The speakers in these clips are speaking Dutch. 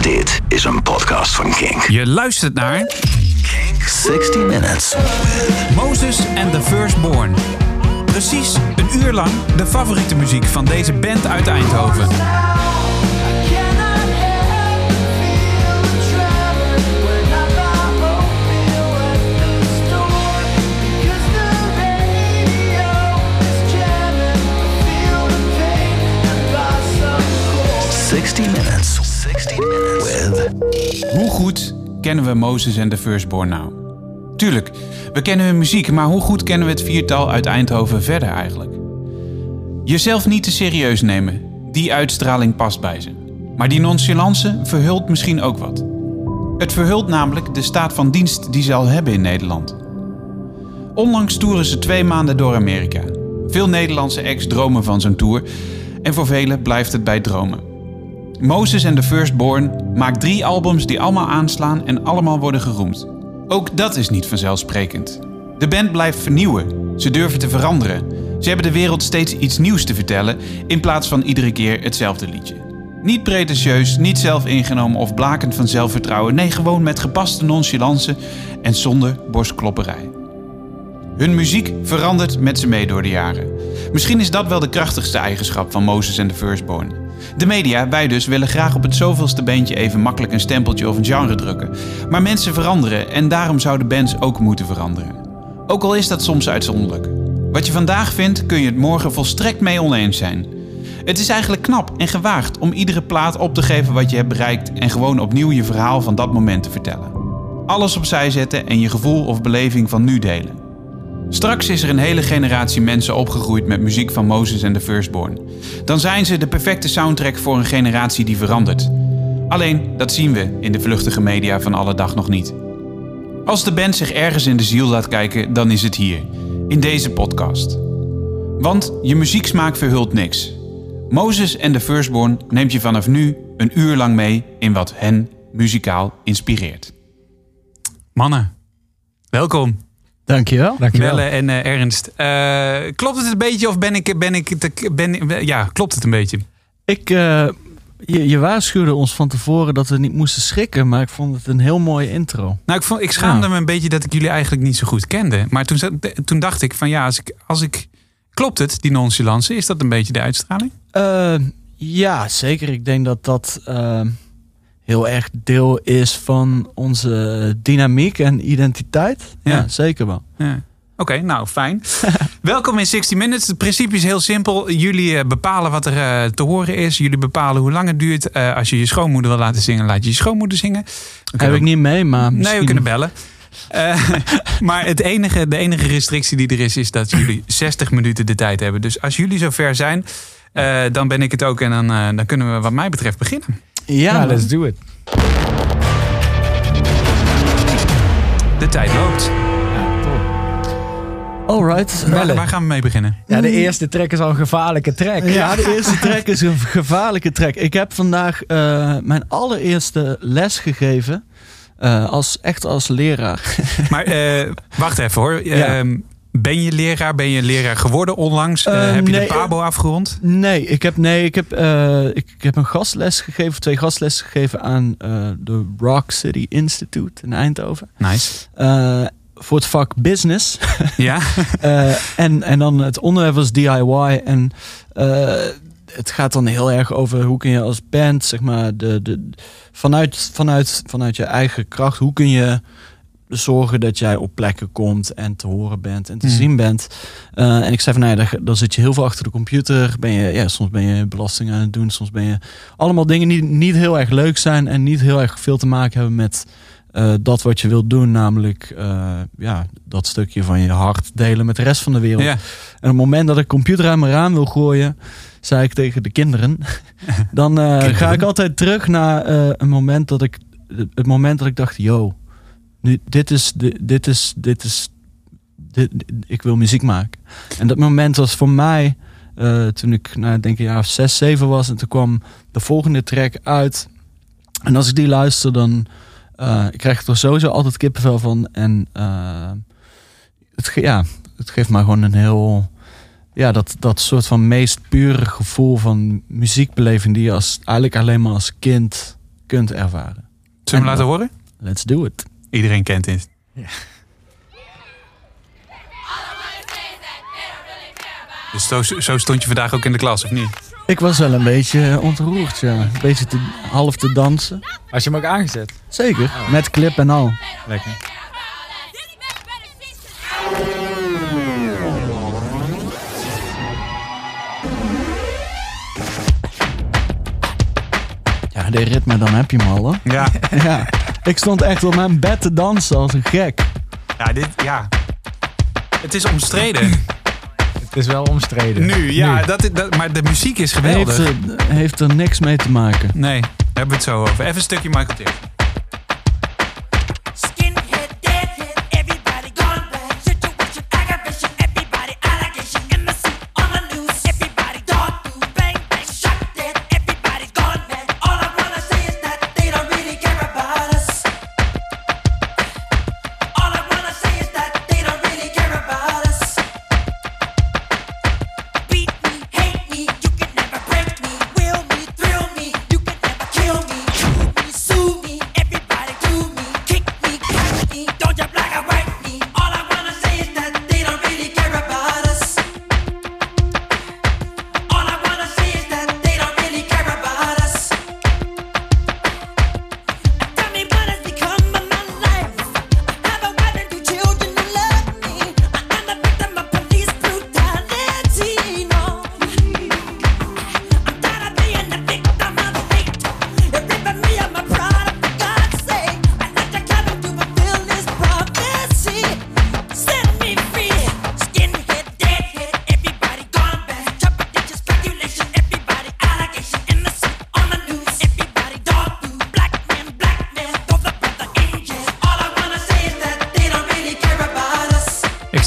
Dit is een podcast van Kink. Je luistert naar Kink 60 Minutes. Moses and the Firstborn. Precies een uur lang de favoriete muziek van deze band uit Eindhoven. 60 Minutes. 60 Minutes. With Hoe goed kennen we Moses and the Firstborn nou? Tuurlijk, we kennen hun muziek, maar hoe goed kennen we het viertal uit Eindhoven verder eigenlijk? Jezelf niet te serieus nemen, die uitstraling past bij ze. Maar die nonchalance verhult misschien ook wat. Het verhult namelijk de staat van dienst die ze al hebben in Nederland. Onlangs toeren ze twee maanden door Amerika. Veel Nederlandse ex dromen van zo'n tour en voor velen blijft het bij dromen. Moses and the Firstborn maakt drie albums die allemaal aanslaan en allemaal worden geroemd. Ook dat is niet vanzelfsprekend. De band blijft vernieuwen. Ze durven te veranderen. Ze hebben de wereld steeds iets nieuws te vertellen in plaats van iedere keer hetzelfde liedje. Niet pretentieus, niet zelfingenomen of blakend van zelfvertrouwen. Nee, gewoon met gepaste nonchalance en zonder borstklopperij. Hun muziek verandert met ze mee door de jaren. Misschien is dat wel de krachtigste eigenschap van Moses en the Firstborn. De media, wij dus, willen graag op het zoveelste beentje even makkelijk een stempeltje of een genre drukken. Maar mensen veranderen en daarom zouden bands ook moeten veranderen. Ook al is dat soms uitzonderlijk. Wat je vandaag vindt, kun je het morgen volstrekt mee oneens zijn. Het is eigenlijk knap en gewaagd om iedere plaat op te geven wat je hebt bereikt en gewoon opnieuw je verhaal van dat moment te vertellen. Alles opzij zetten en je gevoel of beleving van nu delen. Straks is er een hele generatie mensen opgegroeid met muziek van Moses en the Firstborn. Dan zijn ze de perfecte soundtrack voor een generatie die verandert. Alleen, dat zien we in de vluchtige media van alle dag nog niet. Als de band zich ergens in de ziel laat kijken, dan is het hier, in deze podcast. Want je muzieksmaak verhult niks. Moses en the Firstborn neemt je vanaf nu een uur lang mee in wat hen muzikaal inspireert. Mannen, welkom. Dankjewel. Belle en eh, Ernst. Eh, klopt het een beetje of ben ik, ben ik te, ben, ja, klopt het een beetje? Ik, eh, je, je waarschuwde ons van tevoren dat we niet moesten schrikken, maar ik vond het een heel mooie intro. Nou, ik, vond, ik schaamde me een beetje dat ik jullie eigenlijk niet zo goed kende. Maar toen, toen dacht ik van ja, als ik, als ik... Klopt het, die nonchalance? Is dat een beetje de uitstraling? Eh, ja, zeker. Ik denk dat dat heel erg deel is van onze dynamiek en identiteit. Ja, Ja. zeker wel. Ja. Oké, nou fijn. Welkom in 60 Minutes. Het principe is heel simpel. Jullie eh, bepalen wat er eh, te horen is. Jullie bepalen hoe lang het duurt. Eh, als je je schoonmoeder wil laten zingen, laat je je schoonmoeder zingen. Heb ik niet mee, maar ook- Nee, misschien... we kunnen bellen. Maar het enige, de enige restrictie die er is, is dat jullie 60 minuten de tijd hebben. Dus als jullie zover zijn, dan ben ik het ook. En dan, dan kunnen we wat mij betreft beginnen. Ja, man. let's do it. De tijd loopt. Alright. Waar, waar gaan we mee beginnen? Ja, de eerste track is al een gevaarlijke track. Ja, de eerste track is een gevaarlijke track. Ik heb vandaag eh, mijn allereerste les gegeven. eh, als, echt als leraar. Maar eh, wacht even hoor. Ja. Ehm, ben je leraar? Ben je leraar geworden onlangs? Eh, Eh, heb je nee, de PABO afgerond? Nee, ik heb, nee, ik heb, eh, ik, ik heb een gastles gegeven, twee gastlessen gegeven aan eh, de Rock City Institute in Eindhoven. Nice. Eh, voor het vak business. Ja? Eh, en, en dan het onderwerp was DIY. En eh, het gaat dan heel erg over hoe kun je als band, zeg maar, de, de, vanuit, vanuit, vanuit je eigen kracht, hoe kun je zorgen dat jij op plekken komt en te horen bent en te Hmm. zien bent. Eh, en ik zei van, nou ja, dan, dan zit je heel veel achter de computer. Ben je, ja, soms ben je belasting aan het doen, soms ben je allemaal dingen die niet heel erg leuk zijn en niet heel erg veel te maken hebben met eh, dat wat je wilt doen, namelijk eh, ja, dat stukje van je hart delen met de rest van de wereld. ja. En op het moment dat ik computer aan mijn raam wil gooien, zei ik tegen de kinderen, dan Kinderen. ga ik altijd terug naar een moment dat ik, het moment dat ik dacht, yo, nu, dit is, dit, dit is, dit is, dit, ik wil muziek maken. En dat moment was voor mij, eh, toen ik, nou, ik denk een jaar of zes, zeven was, en toen kwam de volgende track uit. En als ik die luister, dan eh, ik krijg ik er sowieso altijd kippenvel van. En eh, het, ja, het geeft me gewoon een heel ja, dat, dat soort van meest pure gevoel van muziekbeleving die je als, eigenlijk alleen maar als kind kunt ervaren. Zullen we hem laten horen? Let's do it. Iedereen kent dit. Dus zo, zo stond je vandaag ook in de klas, of niet? Ik was wel een beetje ontroerd, ja. Een beetje te, half te dansen. Als je hem ook aangezet. Zeker, met clip en al. Lekker. Ja, de ritme, dan heb je hem al, hoor. Ja, Ja, ik stond echt op mijn bed te dansen als een gek. ja dit, ja. Het is omstreden. Het is wel omstreden. Nu, ja. Nu. Dat, dat, maar de muziek is Heeft geweldig. er, heeft er niks mee te maken. Nee, daar hebben we het zo over. Even een stukje Michael Jackson.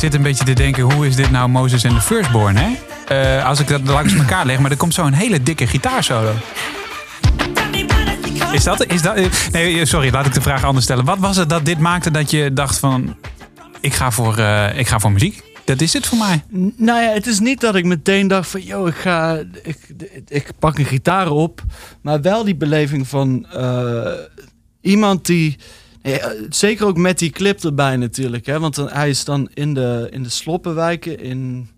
Zit een beetje te denken, hoe is dit nou Moses en de Firstborn, hè? Eh, als ik dat langs elkaar leg, maar er komt zo'n hele dikke gitaarsolo. Is dat, is dat, eh, nee, sorry, laat ik de vraag anders stellen. Wat was het dat dit maakte dat je dacht van, ik ga voor, eh, ik ga voor muziek? Dat is het voor mij. Nou ja, het is niet dat ik meteen dacht van... yo, ik ga... Ik, ik pak een gitaar op. Maar wel die beleving van... eh, iemand die... ja, zeker ook met die clip erbij natuurlijk. Hè, want dan, hij is dan in de, in de sloppenwijken in...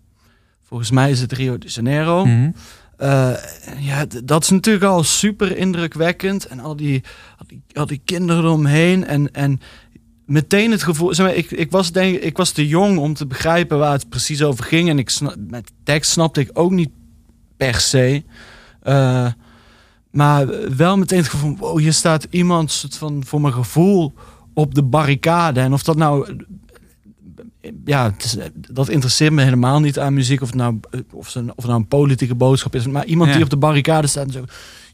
Volgens mij is het Rio de Janeiro. Mhm. Eh, ja, dat is natuurlijk al super indrukwekkend. En al die, al die, al die kinderen eromheen. En, en meteen het gevoel... Zeg maar, ik, ik, was denk, ik was te jong om te begrijpen waar het precies over ging. En ik sna- met tekst snapte ik ook niet per se. Eh, maar wel meteen het gevoel van... Wow, hier staat iemand soort van, voor mijn gevoel op de barricade. En of dat nou ja, is, dat interesseert me helemaal niet aan muziek. Of nou, of het, of nou een politieke boodschap is. Maar iemand Ja. die op de barricade staat en zo...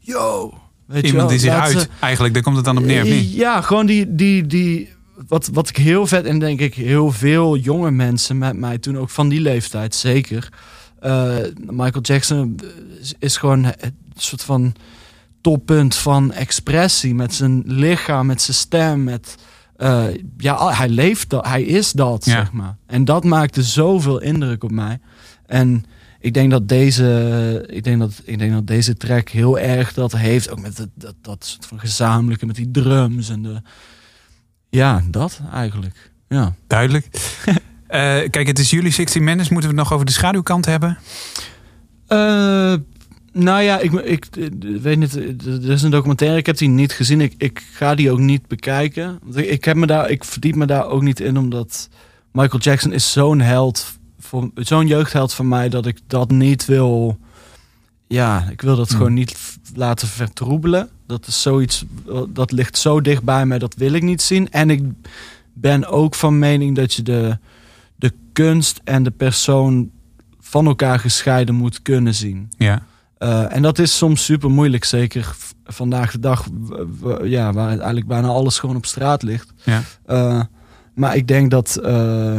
Yo, weet je Iemand wel, die zich uit, ze- eigenlijk, daar komt het dan op neer, of niet? Ja, gewoon die... die, die wat, wat ik heel vet... En denk ik heel veel jonge mensen met mij toen ook van die leeftijd, zeker. Eh, Michael Jackson is, is gewoon het soort van toppunt van expressie. Met zijn lichaam, met zijn stem, met... eh, ja, hij leeft dat, hij is dat, Ja. zeg maar. En dat maakte zoveel indruk op mij. En ik denk dat deze, ik denk dat, ik denk dat deze track heel erg dat heeft. Ook met het, dat, dat soort van gezamenlijke, met die drums en de... Ja, dat eigenlijk. Ja. Duidelijk. Eh, kijk, het is juli 16 Minutes. Moeten we het nog over de schaduwkant hebben? Eh, nou ja, ik, ik, weet niet. Er is een documentaire, ik heb die niet gezien. Ik, ik ga die ook niet bekijken. Ik, heb me daar, ik verdiep me daar ook niet in, omdat Michael Jackson is zo'n held, zo'n jeugdheld van mij, dat ik dat niet wil. Ja, ik wil dat Hmm. gewoon niet laten vertroebelen. Dat is zoiets, dat ligt zo dicht bij mij, dat wil ik niet zien. En ik ben ook van mening dat je de, de kunst en de persoon van elkaar gescheiden moet kunnen zien. Ja. Eh, en dat is soms super moeilijk, zeker vandaag de dag, ja, waar eigenlijk bijna alles gewoon op straat ligt. Ja. Eh, maar ik denk dat, eh,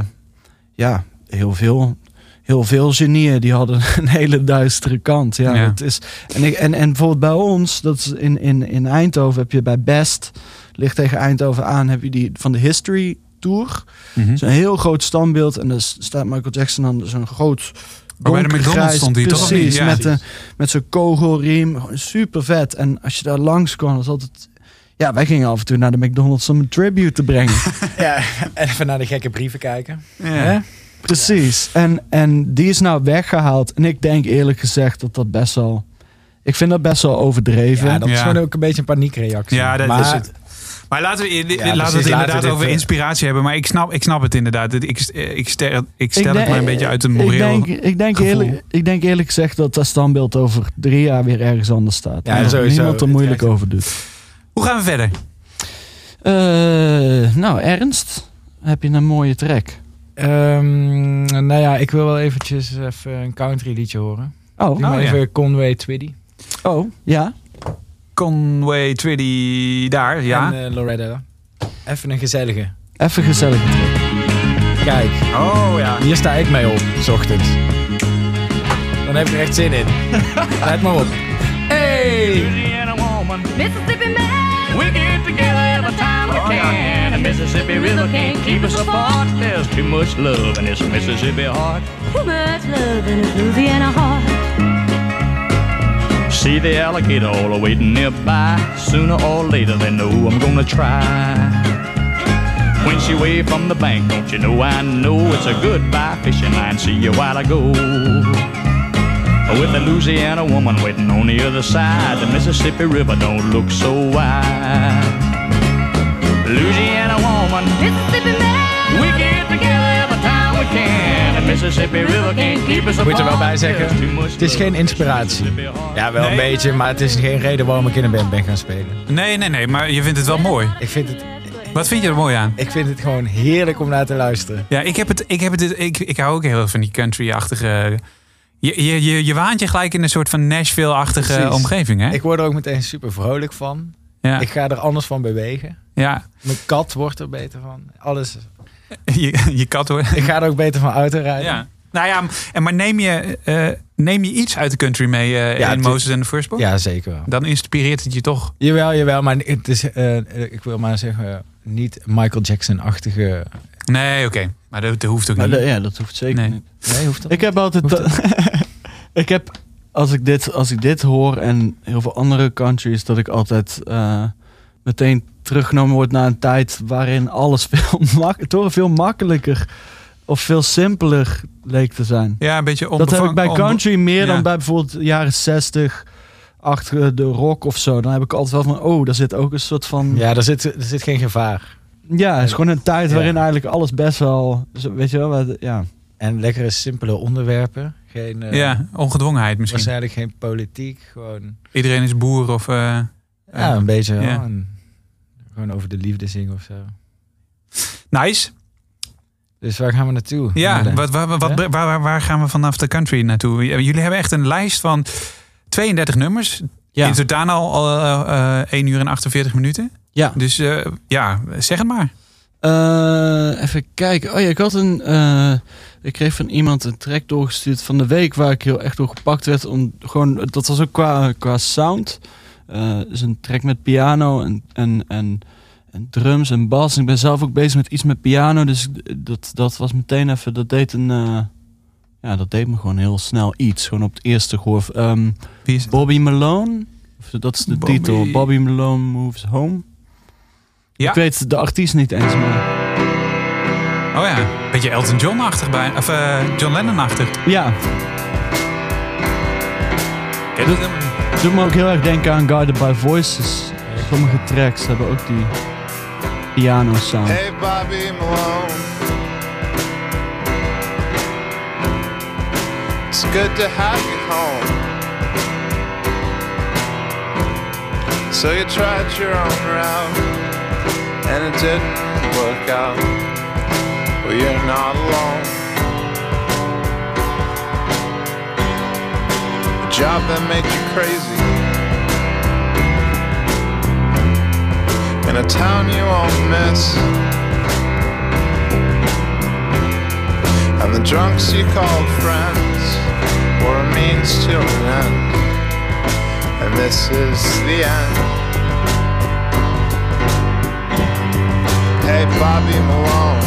ja, heel veel, heel veel genieën die hadden een hele duistere kant. Ja, Ja. Het is, en, ik, en, en bijvoorbeeld bij ons, dat is in, in, in Eindhoven, heb je bij Best, ligt tegen Eindhoven aan, heb je die van de History Tour. Mhm. Zo'n heel groot standbeeld en daar staat Michael Jackson dan zo'n groot Maar bij de McDonald's stond hij toch, niet? Ja. met, een, met zo'n kogelriem. Super vet. En als je daar langs kwam, was altijd Ja, wij gingen af en toe naar de McDonald's om een tribute te brengen. Ja, en even naar de gekke brieven kijken. Ja. Hè? Precies. En, en die is nou weggehaald. En ik denk eerlijk gezegd dat dat best wel... Ik vind dat best wel overdreven. Ja, dat is Ja. gewoon ook een beetje een paniekreactie. Ja, dat maar, is het. Maar laten we, laten we het laten we inderdaad dit, over eh, inspiratie hebben. Maar ik snap, ik snap het inderdaad. Ik, ik, stel, ik stel het denk- maar een beetje uit een ik moreel denk, ik, denk gevoel. eerlijk, ik denk eerlijk gezegd dat dat standbeeld over drie jaar weer ergens anders staat. Ja, En sowieso. niemand er moeilijk krijgt- over doet. Hoe gaan we verder? Eh, nou, Ernst, heb je een mooie track? Ehm, nou ja, ik wil wel eventjes even een country liedje horen. Oh, Doe ja. even Conway Twitty. oh ja. Conway Twitty daar, ja. En eh, Loretta. Even een gezellige. Even gezellig. Kijk, oh ja. hier sta ik mee op, s ochtends. Dan heb ik er echt zin in. Let maar op. Hey! Louisiana woman. Mississippi man, We get together every time we can. The Mississippi River can't keep us apart. There's too much love in this Mississippi heart. too much love in a Louisiana heart. See the alligator all waiting nearby. Sooner or later they know I'm gonna try. When she waved from the bank, don't you know I know it's a goodbye fishing line. See you while I go. With a Louisiana woman waiting on the other side, the Mississippi River don't look so wide. Louisiana woman, Mississippi man, we get together every time we can. The Mississippi River can't keep us apart. Moet er wel bij zeggen, het is geen inspiratie. Ja, wel Nee. een beetje, maar het is geen reden waarom ik in een band ben gaan spelen. Nee, nee, nee, maar je vindt het wel mooi. Ik vind het, Wat vind je er mooi aan? ik vind het gewoon heerlijk om naar te luisteren. Ja, ik heb het. Ik, heb het ik, ik hou ook heel erg van die country-achtige. Je, je, je, je waant je gelijk in een soort van Nashville-achtige omgeving, hè? Ik word er ook meteen super vrolijk van. ja, Ik ga er anders van bewegen. ja. Mijn kat wordt er beter van. Alles. Je, je kat hoor. Ik ga er ook beter van autorijden. Ja. Nou ja, en maar neem je, eh, neem je iets uit de country mee eh, Ja, in Moses en de Firstborn? Ja, zeker wel. Dan inspireert het je toch? Jawel, jawel, maar het is, eh, ik wil maar zeggen, niet Michael Jackson-achtige. Nee, oké. Maar dat, dat hoeft ook Maar niet. de- ja, dat hoeft zeker Nee. niet. Nee, hoeft dat Ik heb altijd. ik heb als ik dit, als ik dit hoor en heel veel andere countries, dat ik altijd eh, meteen teruggenomen word naar een tijd waarin alles veel, mak toch veel makkelijker of veel simpeler leek te zijn. Ja, een beetje Dat heb ik bij country meer ja. dan bij bijvoorbeeld de jaren 60 achter de rock of zo. Dan heb ik altijd wel van, oh, daar zit ook een soort van... Ja, er zit, er zit geen gevaar. Ja, het is gewoon een tijd Ja. waarin eigenlijk alles best wel, weet je wel, wat- ja. En lekkere, simpele onderwerpen. Geen, eh, Ja, ongedwongenheid misschien. Waarschijnlijk geen politiek. Gewoon Iedereen is boer of... eh, ja, eh, een beetje ja. oh, en gewoon over de liefde zingen of zo. Nice. Dus waar gaan we naartoe? Ja, wat, wat, wat, waar, waar, waar gaan we vanaf de country naartoe? Jullie hebben echt een lijst van 32 nummers. Ja. In totaal al eh, eh, 1 uur en 48 minuten. Ja. Dus eh, ja, zeg het maar. Eh, even kijken. Oh ja, ik had een. eh, ik kreeg van iemand een track doorgestuurd van de week waar ik heel echt door gepakt werd. Om gewoon, dat was ook qua, qua sound. Eh is een track met piano en, en, en, en drums en bas. En ik ben zelf ook bezig met iets met piano. Dus dat, dat was meteen even. Dat deed een. eh, ja, dat deed me gewoon heel snel iets. Gewoon op het eerste gehoor. Ehm, Bobby Malone. Of Dat is de Bobby- titel. Bobby Malone Moves Home. Ja. Ik weet de artiest niet eens, maar... Oh ja, beetje Elton John-achtig bij. Of eh, John Lennon-achtig. Ja, Ken je dat? Doet me ook heel erg denken aan Guided by Voices. Sommige tracks hebben ook die piano sound. Hey, Bobby Malone. It's good to have you home. So you tried your own route, and it didn't work out. Well, you're not alone. Job that made you crazy. In a town you won't miss. And the drunks you called friends were a means to an end. And this is the end. Hey, Bobby Malone.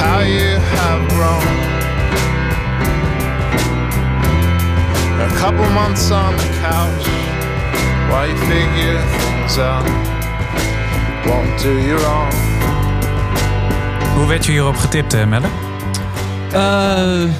How you have grown. A couple months on the couch while you figure things out. Won't do you wrong. Hoe werd je hierop getipt, eh, Melle? Eh,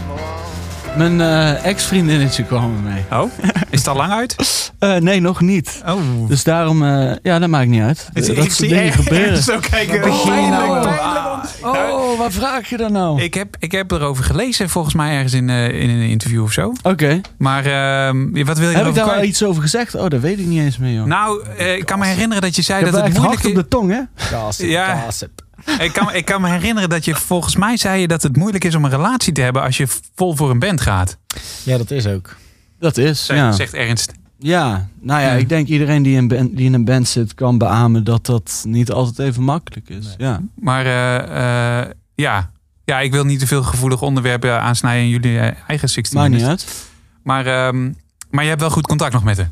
mijn eh, ex-vriendinnetje kwam er mee. Oh, het al lang uit? Eh, nee, nog niet. Oh. Dus daarom, eh, ja, dat maakt niet uit. Ik- dat ik zie dingen echt- gebeuren. Zo kijken. Begin je nou Pijnlijk, al? pijnlijk. Oh, wat vraag je dan nou? Ik heb, ik heb erover gelezen, volgens mij ergens in, eh, in een interview of zo. Oké. Maar ehm, wat wil je Heb ik daar kwijt? iets over gezegd? Oh, dat weet ik niet eens meer, joh. Nou, eh, ik kan me herinneren dat je zei ik heb dat het moeilijk op de tong, hè? Gossip, Ja. gossip. Ik kan, ik kan me herinneren dat je volgens mij zei je dat het moeilijk is om een relatie te hebben als je vol voor een band gaat. Ja, dat is ook. Dat is, Zeg- ja. Zegt Ernst. Ja, nou ja, Ja. ik denk iedereen die in, band, die in een band zit kan beamen dat dat niet altijd even makkelijk is. Ja. Maar eh, eh, ja. ja, ik wil niet te veel gevoelige onderwerpen aansnijden in jullie eh, eigen 16 Maakt niet uit. Maar, ehm, maar je hebt wel goed contact nog met haar.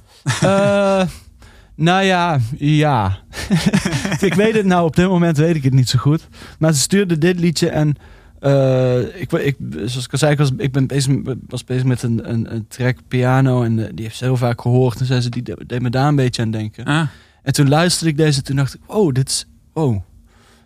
Eh, nou ja, ja. ik weet het nou, op dit moment weet ik het niet zo goed. Maar ze stuurde dit liedje en eh, ik, ik, zoals ik al zei, ik was, ik ben bezig, was bezig met een, een, een track piano en eh, die heeft ze heel vaak gehoord. En zei ze, die de- deed me daar een beetje aan denken. Ah, En toen luisterde ik deze en toen dacht ik, oh, dit is, oh.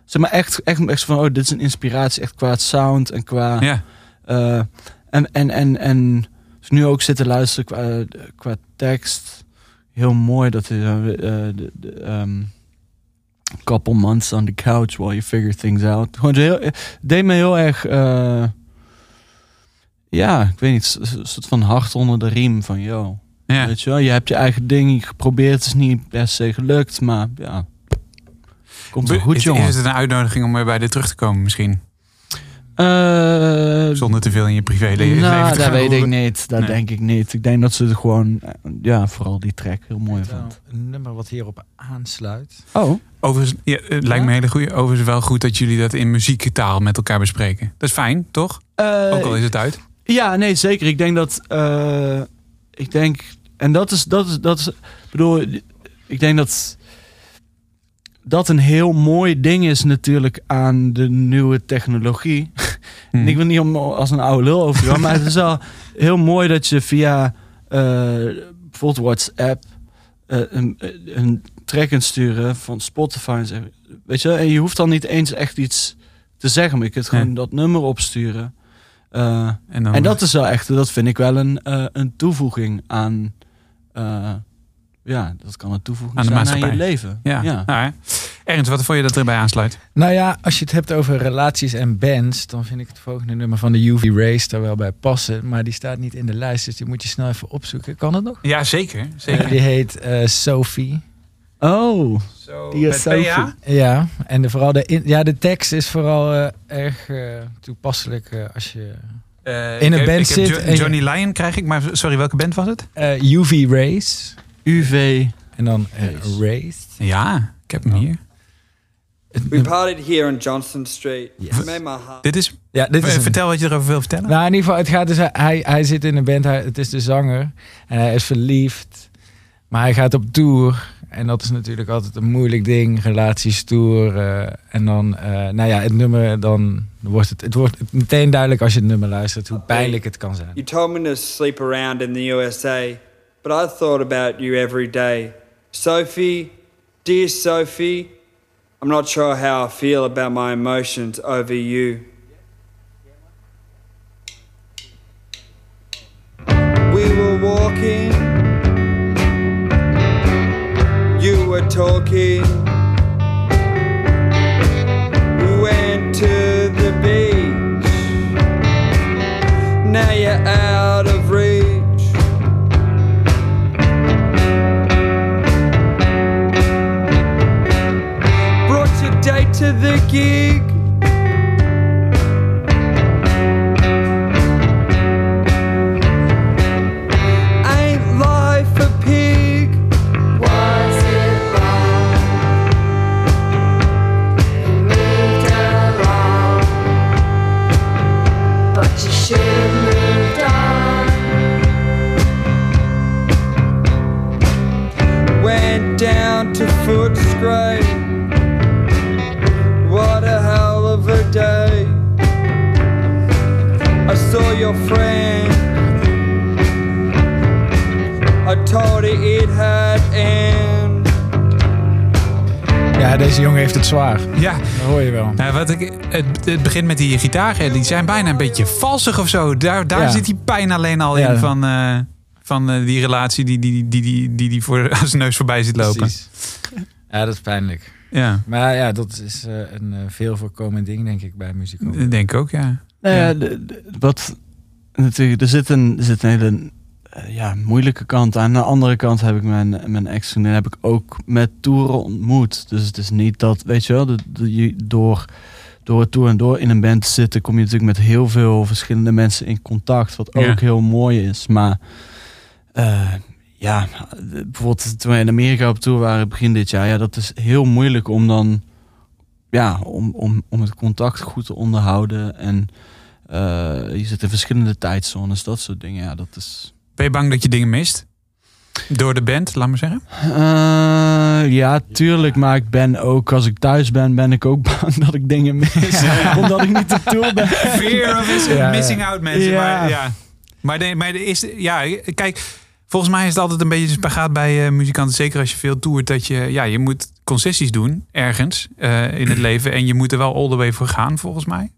Zeg maar echt, echt, echt van, oh, dit is een inspiratie echt qua sound en qua... ja. Eh, en, en, en, en dus nu ook zitten luisteren qua, qua tekst. Heel mooi dat hij uh, de, de, ehm, couple months on the couch while you figure things out. Gewoon heel, deed me heel erg, eh, ja, ik weet niet, een soort van hart onder de riem van, yo. ja. Weet je wel, je hebt je eigen ding geprobeerd, het is niet per se gelukt, maar ja. Komt wel goed, is, jongen. is het een uitnodiging om weer bij dit terug te komen misschien? Eh, Zonder te veel in je privéleven nou, te dat weet ik niet. Dat Nee. denk ik niet. Ik denk dat ze het gewoon, eh, ja, vooral die track heel mooi vond. Een nummer wat hierop aansluit. Oh, Overigens, ja, het lijkt me een hele goede. Overigens wel goed dat jullie dat in muziektaal met elkaar bespreken. Dat is fijn, toch? Ook al is het uit. Ja, nee, zeker. Ik denk dat, eh, ik denk, en dat is, dat is, dat is, ik bedoel, ik denk dat dat een heel mooi ding is natuurlijk aan de nieuwe technologie. En ik wil niet om als een oude lul over gaan, maar het is wel heel mooi dat je via eh, bijvoorbeeld WhatsApp eh, een, een track kunt sturen van Spotify. En, weet je, en je hoeft dan niet eens echt iets te zeggen, maar je kunt gewoon Ja. dat nummer opsturen. Eh, En, dan, en dat is wel echt, dat vind ik wel een, eh, een toevoeging aan. Ja, dat kan een toevoeging Aan de zijn aan je maatschappij. leven. Ja. ja. Nou. Ernst, wat vond je dat erbij aansluit? Nou ja, als je het hebt over relaties en bands, dan vind ik het volgende nummer van de UV Race daar wel bij passen. Maar die staat niet in de lijst, dus die moet je snel even opzoeken. Kan het nog? Ja, zeker. Zeker. die heet eh, Sophie. Oh, die is met Sophie. PH? Ja, en de, vooral de, in- ja, de tekst is vooral eh, erg eh, toepasselijk eh, als je... Eh, In een heb- band ik heb zit Jo- Johnny Lyon krijg ik, maar sorry, welke band was het? eh, UV Race UV. en dan eh, Race. Race. Ja, ik heb hem hier. We partied here on Johnston Street. Yes. Dit is, Ja, dit is eh, vertel wat je erover wil vertellen. Nou, in ieder geval, het gaat dus, hij, hij zit in een band, hij, het is de zanger en hij is verliefd, maar hij gaat op tour en dat is natuurlijk altijd een moeilijk ding, relaties tour eh, en dan, eh, nou ja, het nummer, dan wordt het, het wordt meteen duidelijk als je het nummer luistert hoe pijnlijk het kan zijn. You told me to sleep around in the USA, but I thought about you every day. Sophie, dear Sophie, I'm not sure how I feel about my emotions over you. We were walking, you were talking. The gig. Ain't life a pig? Was it wrong? You moved along, but you should have moved on. Went down to Footscray. Your friend. told it it had end. Ja, deze jongen heeft het zwaar. Ja, Dat hoor je wel. nou, wat ik, het, het begint met die gitaren. Die zijn bijna een beetje valsig of zo. Daar, daar Ja. zit die pijn alleen al Ja. in van, eh, van eh, die relatie die die, die, die, die, die voor zijn neus voorbij zit lopen. Precies. Ja, dat is pijnlijk. Ja, Maar ja, dat is eh, een veel voorkomend ding, denk ik, bij muzikanten. dat denk ik ook, ja. Nou ja, Ja. de- de- wat natuurlijk, er zit een, er zit een hele eh, ja, moeilijke kant aan. Aan de andere kant heb ik mijn, mijn ex vriendin heb ik ook met toeren ontmoet. Dus het is niet dat, weet je wel, de, de- je- door, door het tour en door in een band te zitten, kom je natuurlijk met heel veel verschillende mensen in contact. Wat ook Ja. heel mooi is. Maar eh, ja, bijvoorbeeld toen we in Amerika op tour waren begin dit jaar, ja, dat is heel moeilijk om dan ja, om, om, om het contact goed te onderhouden. En je zit in verschillende tijdzones, dat soort dingen. Ja, dat is. Ben je bang dat je dingen mist? Door de band, laat maar zeggen. Eh, ja, tuurlijk. Maar ik ben ook, als ik thuis ben, ben ik ook bang dat ik dingen mis. Omdat ik niet op tour ben. Fear of is- Ja, ja. missing out, mensen. Ja. Maar, ja. maar, de, maar de is, ja, kijk, volgens mij is het altijd een beetje een spagaat bij eh, muzikanten. Zeker als je veel toert, dat je, ja, je moet concessies doen ergens eh, in het leven. En je moet er wel all the way voor gaan, volgens mij.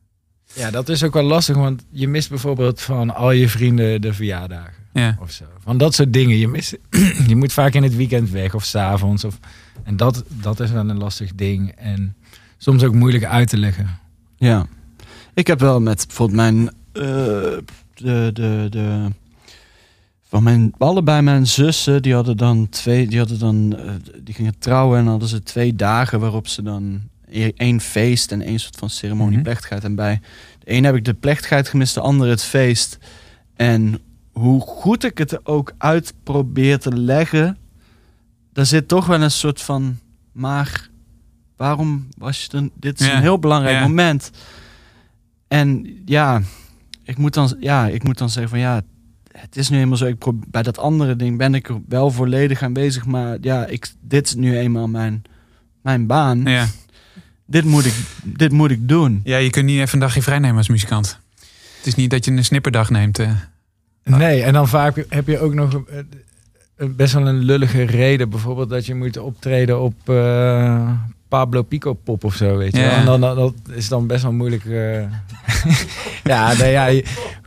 Ja, dat is ook wel lastig, want je mist bijvoorbeeld van al je vrienden de verjaardagen. Ja. Of zo. Van dat soort dingen. Je, mist, je moet vaak in het weekend weg of s'avonds. Of, en dat, dat is wel een lastig ding. En soms ook moeilijk uit te leggen. Ja. Ik heb wel met bijvoorbeeld mijn. eh, de, de, de, van mijn, allebei mijn zussen, die hadden dan twee, die hadden dan, eh, die gingen trouwen en hadden ze twee dagen waarop ze dan één feest en één soort van ceremonie Mhm. plechtigheid. En bij de een heb ik de plechtigheid gemist, de andere het feest. En hoe goed ik het ook uit probeer te leggen, daar zit toch wel een soort van, maar waarom was je er, dit is Ja. een heel belangrijk Ja. moment. En ja, ik moet dan, ja, ik moet dan zeggen van ja, het is nu eenmaal zo. Ik pro- bij dat andere ding ben ik er wel volledig aanwezig, maar ja, ik, dit is nu eenmaal mijn, mijn baan. Ja. Dit, moet ik, dit moet ik doen. ja, je kunt niet even een dagje vrij nemen als muzikant. Het is niet dat je een snipperdag neemt. eh. Nee, en dan vaak heb je ook nog eh, best wel een lullige reden. Bijvoorbeeld dat je moet optreden op eh, Pablo Pico Pop of zo, weet je Ja. En dan, dan, dat is dan best wel moeilijk. eh. ja, nee, ja,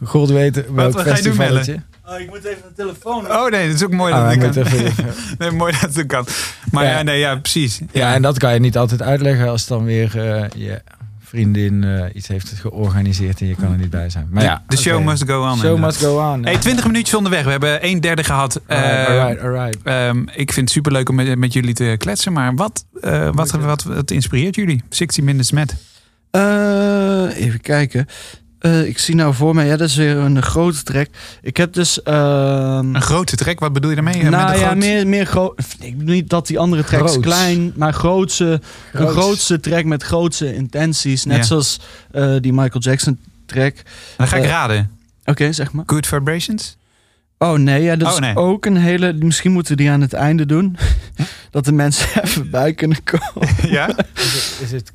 God weet welk wat ga je doen, festivalletje. Oh, ik moet even de telefoon. Oh nee, dat is ook mooi Ah, dat kan. even- Nee, mooi dat het kan. Maar ja, Ja. nee, ja, precies. ja, en dat kan je niet altijd uitleggen als dan weer eh, je vriendin eh, iets heeft georganiseerd en je kan er niet bij zijn. Maar ja, de show must go on. Show inderdaad. must go on. Hey, 20 minuutjes onderweg. We hebben een derde gehad. Alright, Eh, alright, alright. ehm, ik vind het superleuk om met, met jullie te kletsen. Maar wat, eh, wat, wat, wat, inspireert jullie? 60 Minutes Met. Eh, even kijken. Eh, ik zie nou voor mij, ja, dat is weer een grote track. Ik heb dus. ehm, Een grote trek, wat bedoel je daarmee? Eh, nou met een ja, groot- meer, meer groot. Ik bedoel niet dat die andere tracks Groots. klein, maar grootse, een Groots. grootste track met grootse intenties. Net Ja. zoals eh, die Michael Jackson track. Dan ga ik raden. Oké, zeg maar. Good Vibrations? Oh nee, ja, dat Oh, is nee. ook een hele. Misschien moeten we die aan het einde doen. dat de mensen even bij kunnen komen. ja? Is het, is het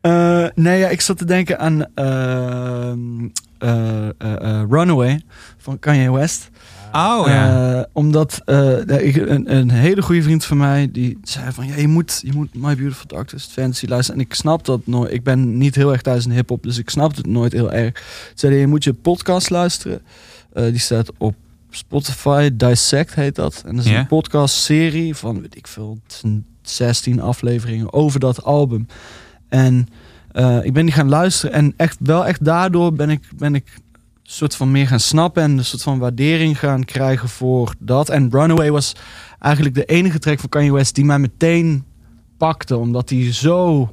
Eh, nee, ja, ik zat te denken aan ehm, eh, eh, Runaway van Kanye West. Oh ja. Omdat ik, een, een hele goede vriend van mij die zei van ja, je moet, je moet My Beautiful Dark Twisted Fantasy luisteren. En ik snap dat nooit. Ik ben niet heel erg thuis in hip-hop, dus ik snap het nooit heel erg. Toen zei hij, je moet je podcast luisteren. Die staat op Spotify. Dissect heet dat. En dat is een podcast-serie van weet ik veel, het zijn 16 afleveringen over dat album. En eh, ik ben die gaan luisteren en echt wel echt daardoor ben ik, ben ik soort van meer gaan snappen en een soort van waardering gaan krijgen voor dat. En Runaway was eigenlijk de enige track van Kanye West die mij meteen pakte, omdat hij zo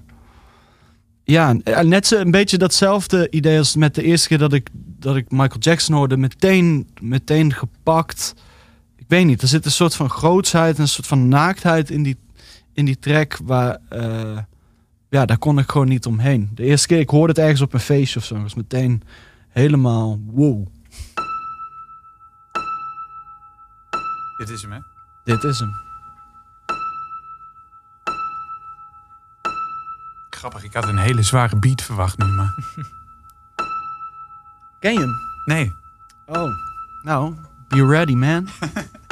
ja, net zo een beetje datzelfde idee als met de eerste keer dat ik, dat ik Michael Jackson hoorde, meteen, meteen gepakt. Ik weet niet, er zit een soort van grootsheid, een soort van naaktheid in die, in die track waar, eh, ja, daar kon ik gewoon niet omheen. De eerste keer, ik hoorde het ergens op een feestje of zo, was meteen helemaal wow, Dit is hem, hè? dit is hem. Grappig, ik had een hele zware beat verwacht nu, maar... Ken je hem? Nee. Oh, nou, be ready man.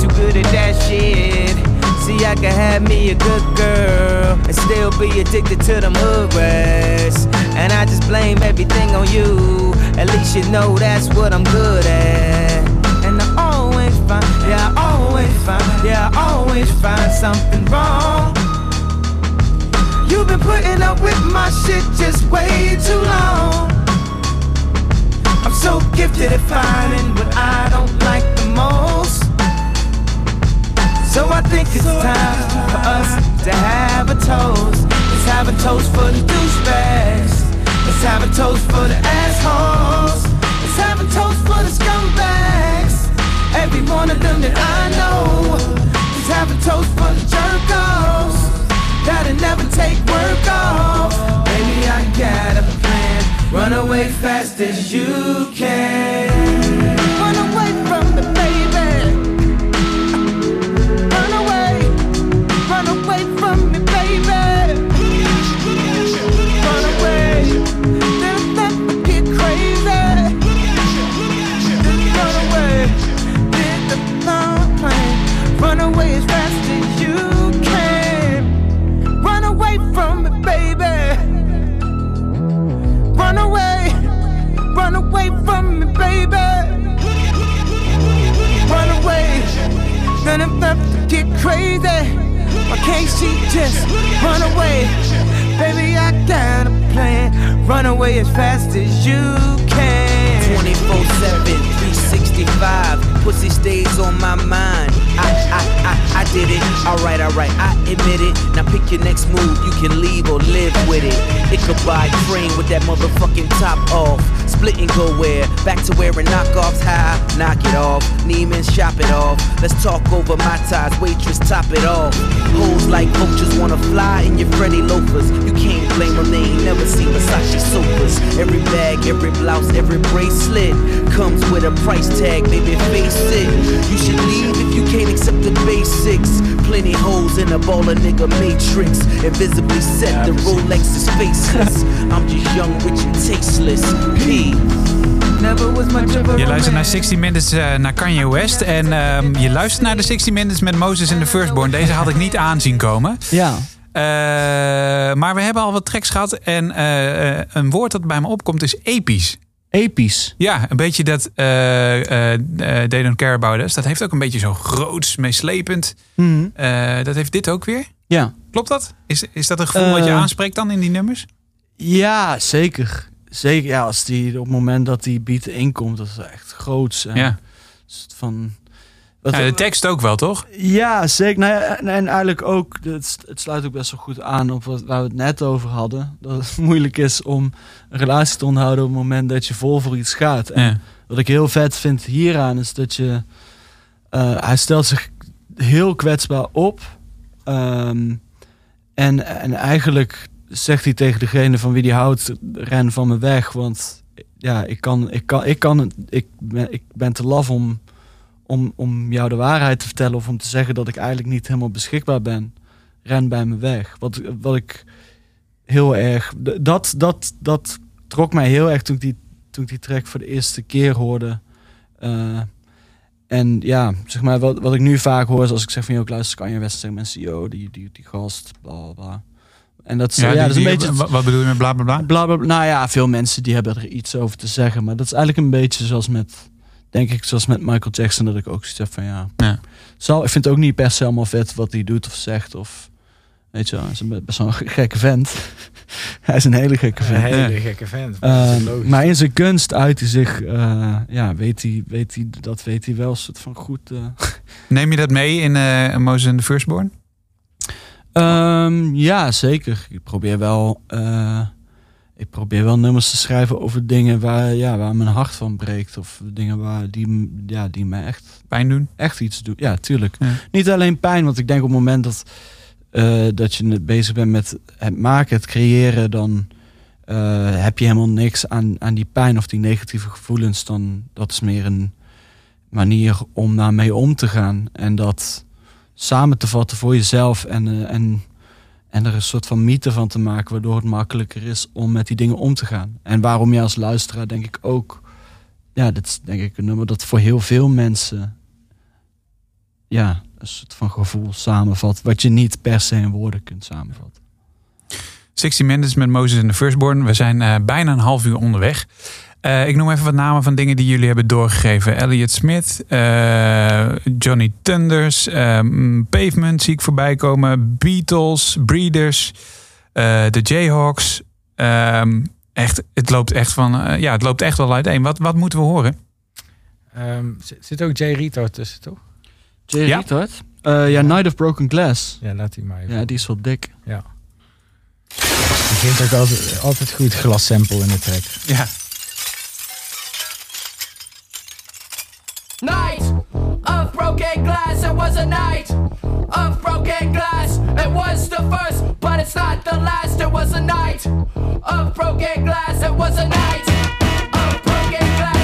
too good at that shit. See, I can have me a good girl and still be addicted to them hood rats. And I just blame everything on you. At least you know that's what I'm good at. And I always find, yeah, I always find, yeah, I always find something wrong. You've been putting up with my shit just way too long. I'm so gifted at finding what I don't like the most. So I think it's time for us to have a toast. Let's have a toast for the douchebags. Let's have a toast for the assholes. Let's have a toast for the scumbags. Every one of them that I know. Let's have a toast for the jerk-offs. That'll never take work off. Baby, I got a plan. Run away fast as you can. Crazy. Why can't she just run away? Baby, I got a plan. Run away as fast as you can. 24 7, 365. Pussy stays on my mind. I, I, I, I did it. Alright, alright, I admit it. Now pick your next move. You can leave or live with it. It could buy train with that motherfucking top off. Split and go where? Back to wearing knockoffs high. Knock it off. Neiman, shop it off. Let's talk over my ties. Waitress, top it off. Hoes like vultures wanna fly in your Freddy loafers. You can't blame them, they ain't never seen Versace sofas. Every bag, every blouse, every bracelet comes with a price tag, baby, face it. You should leave if you can't accept the basics. Plenty holes in a baller nigga matrix. Invisibly set, the Rolex is faceless. I'm just young, rich and tasteless. P. Je luistert naar romance. 60 Minutes eh, naar Kanye West. En ehm, je luistert naar de 60 Minutes met Moses en de Firstborn. Deze had ik niet aanzien komen. Ja. Eh, maar we hebben al wat tracks gehad. En eh, een woord dat bij me opkomt is episch. Episch. Ja, een beetje dat eh eh eh, They Don't Care About Us. Dat heeft ook een beetje zo groots, meeslepend. Eh, dat heeft dit ook weer. Ja. Klopt dat? Is, is dat een gevoel wat je Eh, aanspreekt dan in die nummers? Ja, zeker. Zeker, ja, als die op het moment dat die beat inkomt, dat is echt groots. En Ja. van. Ja, de tekst ook wel, toch? Ja, zeker. Nou ja, en, en eigenlijk ook, het, het sluit ook best wel goed aan op wat, waar we het net over hadden. Dat het moeilijk is om een relatie te onderhouden op het moment dat je vol voor iets gaat. En Ja. wat ik heel vet vind hieraan is dat je... eh, hij stelt zich heel kwetsbaar op. Ehm, en, en eigenlijk zegt hij tegen degene van wie hij houdt, ren van me weg. Want ja, ik kan, ik kan, ik kan, ik ben, ik ben te laf om, om, om jou de waarheid te vertellen of om te zeggen dat ik eigenlijk niet helemaal beschikbaar ben. Ren bij me weg. Wat, wat ik heel erg, dat, dat, dat trok mij heel erg toen ik die, toen ik die track voor de eerste keer hoorde. Eh, en ja, zeg maar, wat, wat ik nu vaak hoor is als ik zeg van, joh, luister Kanye West, zeggen mensen, yo, die, die, die gast, bla bla. En dat is, ja, die- dat is een die- beetje... wa- Wat bedoel je met bla bla? Bla, bla, bla. Nou ja, veel mensen die hebben er iets over te zeggen. Maar dat is eigenlijk een beetje zoals met, denk ik, zoals met Michael Jackson. Dat ik ook zoiets heb van ja. Ja. Zal, ik vind het ook niet per se allemaal vet wat hij doet of zegt. Of weet je wel, hij is een best wel een gekke vent. hij is een hele gekke Een vent. hele Ja. gekke vent. maar Ehm, maar in zijn kunst uit hij zich, eh, ja, weet hij, weet hij, dat weet hij wel soort van goed. eh. Neem je dat mee in eh Moses en de Firstborn? Ehm, ja, zeker. Ik probeer wel. eh, ik probeer wel nummers te schrijven over dingen waar, ja, waar mijn hart van breekt. Of dingen waar die, ja, die mij echt, Pijn doen? echt iets doen. Ja, tuurlijk. Ja. Niet alleen pijn, want ik denk op het moment dat, eh, dat je bezig bent met het maken, het creëren, dan eh, heb je helemaal niks aan, aan die pijn of die negatieve gevoelens. Dan dat is meer een manier om daarmee om te gaan. En dat samen te vatten voor jezelf en, eh, en, en er een soort van mythe van te maken, waardoor het makkelijker is om met die dingen om te gaan. En waarom je als luisteraar denk ik ook, ja, dit is denk ik een nummer dat voor heel veel mensen ja, een soort van gevoel samenvat, wat je niet per se in woorden kunt samenvatten. 60 Minutes met Moses en de Firstborn. We zijn eh, bijna een half uur onderweg. Eh, ik noem even wat namen van dingen die jullie hebben doorgegeven. Elliot Smith, eh, Johnny Thunders, ehm, Pavement zie ik voorbij komen. Beatles, Breeders, eh, de Jayhawks. Ehm, echt, het loopt echt van, eh, ja, het loopt echt wel uiteen. Wat, wat moeten we horen? Ehm, zit, ook Jay Rito tussen, toch? Jay Ja. Retard? Eh, ja, Night of Broken Glass. Ja, laat die maar even. Ja, die is wel dik. Ja. Die vindt ook altijd, altijd goed glas sample in de track. Ja. Night of broken glass. It was a night of broken glass. It was the first, but it's not the last. It was a night of broken glass. It was a night of broken glass.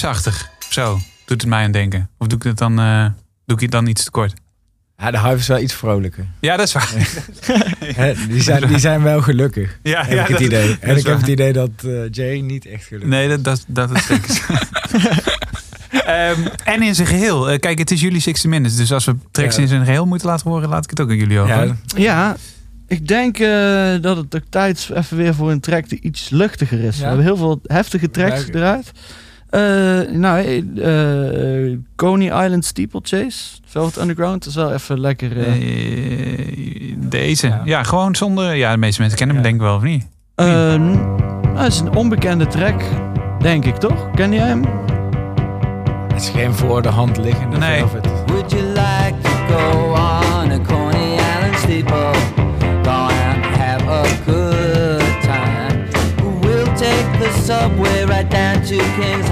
De. Zo, doet het mij aan denken. Of doe ik het dan, eh, doe ik het dan iets te kort? Ja, de Hive is wel iets vrolijker. Ja, dat is waar. Hè, die, zijn, die zijn wel gelukkig, Ja, heb ja, ik het dat- idee. dat En ik heb het idee dat eh, Jay niet echt gelukkig Nee, dat, dat, dat is zeker. Ehm, en in zijn geheel. Eh, kijk, het is jullie 60 Minutes. Dus als we tracks Ja. in zijn geheel moeten laten horen, laat ik het ook aan jullie over. Ja, Ja, ik denk eh, dat het ook tijd is even weer voor een track die iets luchtiger is. Ja. We hebben heel veel heftige tracks Ja, eruit. Eh, nou, eh, eh, Coney Island Steeplechase, Velvet Underground, is wel even lekker. Eh, deze. Ja. Ja. gewoon zonder... Ja, de meeste mensen kennen hem Ja. denk ik wel, of niet? eh, nou, het is een onbekende track, denk ik toch? Ken jij hem? het is geen voor de hand liggende Nee. Velvet. Would you like to go on a Coney Island steeple? Go and have a good time. We'll take the subway right down to King's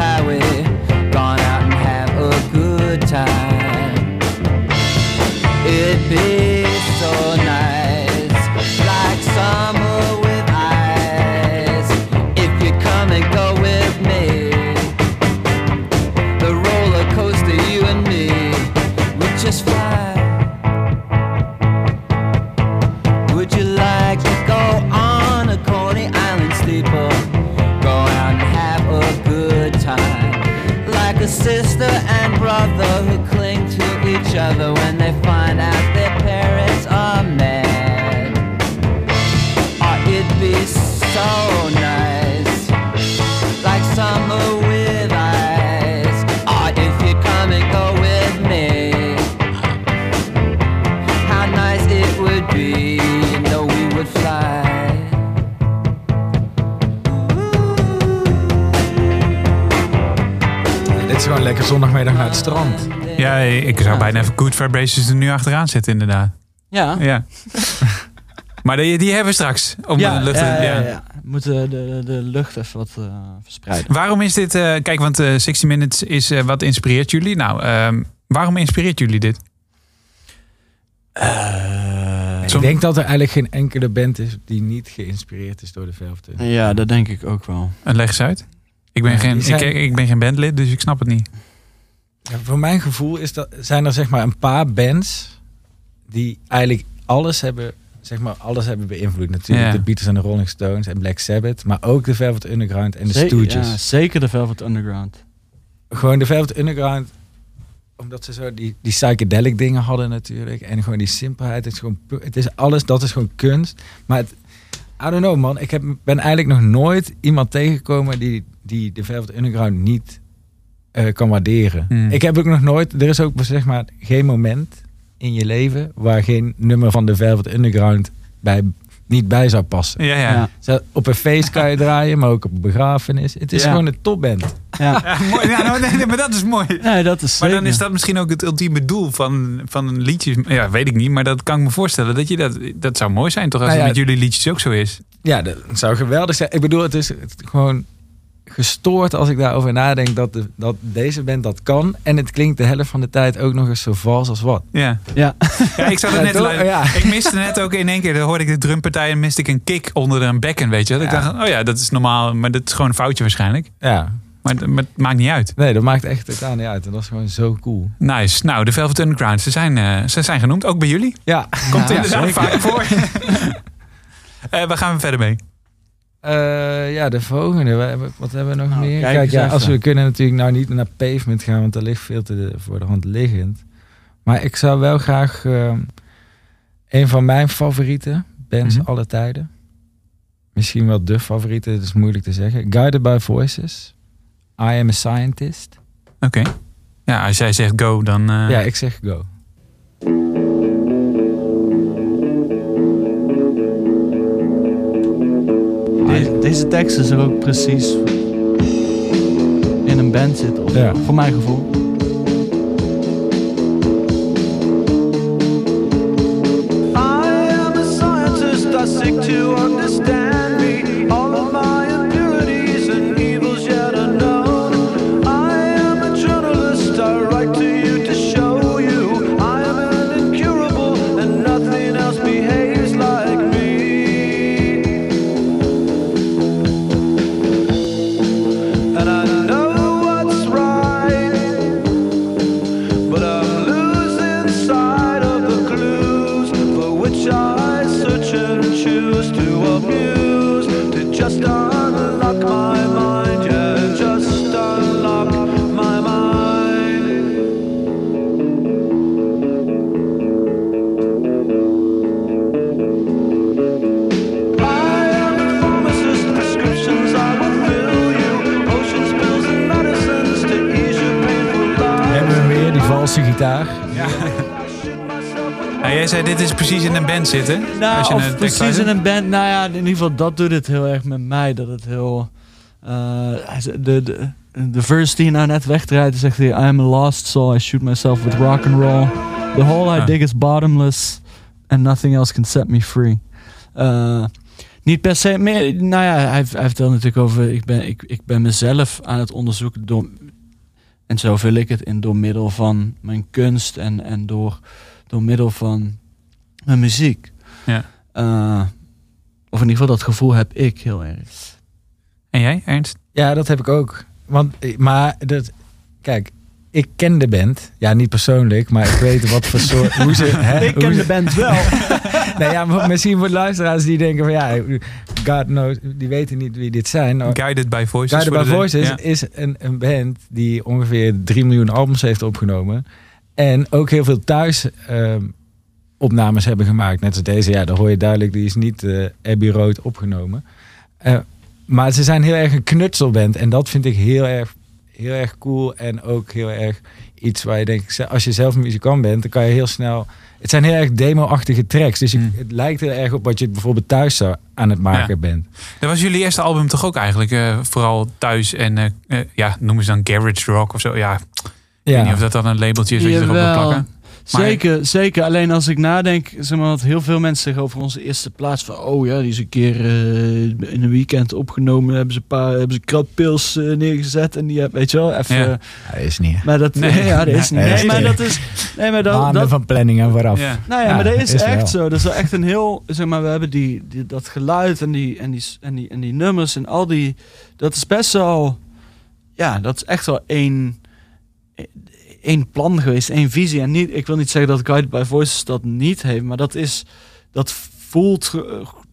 zou bijna even Good Vibrations er nu achteraan zetten, inderdaad. Ja. Ja. maar die, die hebben we straks. Om ja, de lucht ja, ja, ja. ja. We moeten de, de lucht even wat eh, verspreiden. Waarom is dit... eh, kijk, want eh 60 Minutes is... eh, wat inspireert jullie? Nou, ehm, waarom inspireert jullie dit? Ik denk dat er eigenlijk geen enkele band is die niet geïnspireerd is door de Velvet. Ja, dat denk ik ook wel. En leg eens uit. Ik ben, Ja, geen, die zijn- ik, ik ben geen bandlid, dus ik snap het niet. Ja, voor mijn gevoel is dat, zijn er zeg maar een paar bands die eigenlijk alles hebben, zeg maar, alles hebben beïnvloed. Natuurlijk Ja. de Beatles en de Rolling Stones en Black Sabbath, maar ook de Velvet Underground en de Zeker, Stooges. ja, zeker de Velvet Underground. Gewoon de Velvet Underground, omdat ze zo die, die psychedelic dingen hadden natuurlijk. En gewoon die simpelheid. Het is gewoon, het is alles, dat is gewoon kunst. Maar het, I don't know man, ik heb, ben eigenlijk nog nooit iemand tegengekomen die, die de Velvet Underground niet eh, kan waarderen. Hmm. Ik heb ook nog nooit, er is ook zeg maar geen moment in je leven waar geen nummer van de Velvet Underground bij, niet bij zou passen. Ja, ja. Ja. Op een feest kan je draaien, maar ook op een begrafenis. Het is Ja. gewoon een topband. Ja. Ja, mooi. Ja, nou, nee, nee, maar dat is mooi. Nee, dat is Maar dan is dat misschien ook het ultieme doel van, van een liedje. Ja, weet ik niet, maar dat kan ik me voorstellen. Dat, je dat, dat zou mooi zijn, toch? Als Nou ja, het met jullie liedjes ook zo is. Ja, dat zou geweldig zijn. Ik bedoel, het is gewoon gestoord als ik daarover nadenk dat, de, dat deze band dat kan. En het klinkt de helft van de tijd ook nog eens zo vals als wat. Ja. Ja. Ja, ik zat er Ja, net toch? Ja. Ik miste net ook in één keer, dan hoorde ik de drumpartij en miste ik een kick onder een bekken, weet je. Dat ik dacht, oh ja, dat is normaal, maar dat is gewoon een foutje waarschijnlijk. Ja, Maar, maar het maakt niet uit. nee, dat maakt echt totaal niet uit. En dat is gewoon zo cool. Nice. Nou, de Velvet Underground, ze zijn, eh, ze zijn genoemd, ook bij jullie. Ja, Komt ja, inderdaad zeker. vaak voor. Eh waar gaan we verder mee? Eh, ja, de volgende. Wat hebben, wat hebben we nog Nou, meer? kijk ja, als we kunnen natuurlijk nou niet naar Pavement gaan, want dat ligt veel te voor de hand liggend. Maar ik zou wel graag eh, een van mijn favoriete bands Mhm. alle tijden. Misschien wel de favoriete, dat is moeilijk te zeggen. Guided by Voices. I am a scientist. Oké. Ja, als jij zegt go, dan... eh, Ja, ik zeg go. Deze, teksten is er ook precies in een band zitten. Of Ja. Voor mijn gevoel. Gitaar. Nou, jij zei dit is precies in een band zitten. Nou, als je precies in een band. Nou ja, in ieder geval dat doet het heel erg met mij. Dat het heel... eh, de, de, de verse die je nou net wegdraait, zegt hij... I am a lost soul, I shoot myself with rock and roll. The hole I Ah. dig is bottomless. And nothing else can set me free. Eh, niet per se meer... Nou ja, hij, hij vertelt natuurlijk over... Ik ben, ik, ik ben mezelf aan het onderzoeken door... En zo vul ik het in door middel van mijn kunst en, en door, door middel van mijn muziek. Ja. Eh, of in ieder geval dat gevoel heb ik heel erg. En jij, Ernst? Ja, dat heb ik ook. Want, eh, maar dat, kijk, ik ken de band. Ja, niet persoonlijk, maar ik weet wat voor soort. Hoe ze, hè, Ik hoe ken ze- de band wel. Nee, ja, maar misschien voor de luisteraars die denken van ja, God knows, die weten niet wie dit zijn. Guided by Voices. Guided by Voices ja. is een, een band die ongeveer 3 miljoen albums heeft opgenomen. En ook heel veel thuis ehm, opnames hebben gemaakt. Net als deze, ja, daar hoor je duidelijk, die is niet eh Abbey Road opgenomen. Eh, maar ze zijn heel erg een knutselband. En dat vind ik heel erg, heel erg cool. En ook heel erg iets waar je denkt, als je zelf muzikant bent, dan kan je heel snel... Het zijn heel erg demo-achtige tracks. Dus je- Mm. het lijkt heel erg op wat je bijvoorbeeld thuis zou aan het maken Ja. bent. Dat was jullie eerste album toch ook eigenlijk? eh, vooral thuis en eh, eh, ja, noemen ze dan garage rock of zo. Ja, ik weet niet of dat dan een labeltje is wat je erop wil Jawel. Maar- Zeker, zeker. Alleen als ik nadenk, zeg maar, wat heel veel mensen zeggen over onze eerste plaats. Van, oh ja, die is een keer eh, in een weekend opgenomen. Hebben ze een paar, hebben ze kratpils eh, neergezet. En die hebben, weet je wel, even... Ja. Dat is niet. Maar dat, Nee. ja, dat is niet. Nee, maar dat is... Nee, maar dat, Maanden dat, van planning en vooraf. Ja. nou ja, Ja, maar dat is, is echt wel. zo. Dat is wel echt een heel... Zeg maar, we hebben die, die, dat geluid en die, en, die, en, die, en die nummers en al die... Dat is best wel... Ja, dat is echt wel één... één plan geweest, één visie. En niet, ik wil niet zeggen dat Guided by Voices dat niet heeft, maar dat is... Dat voelt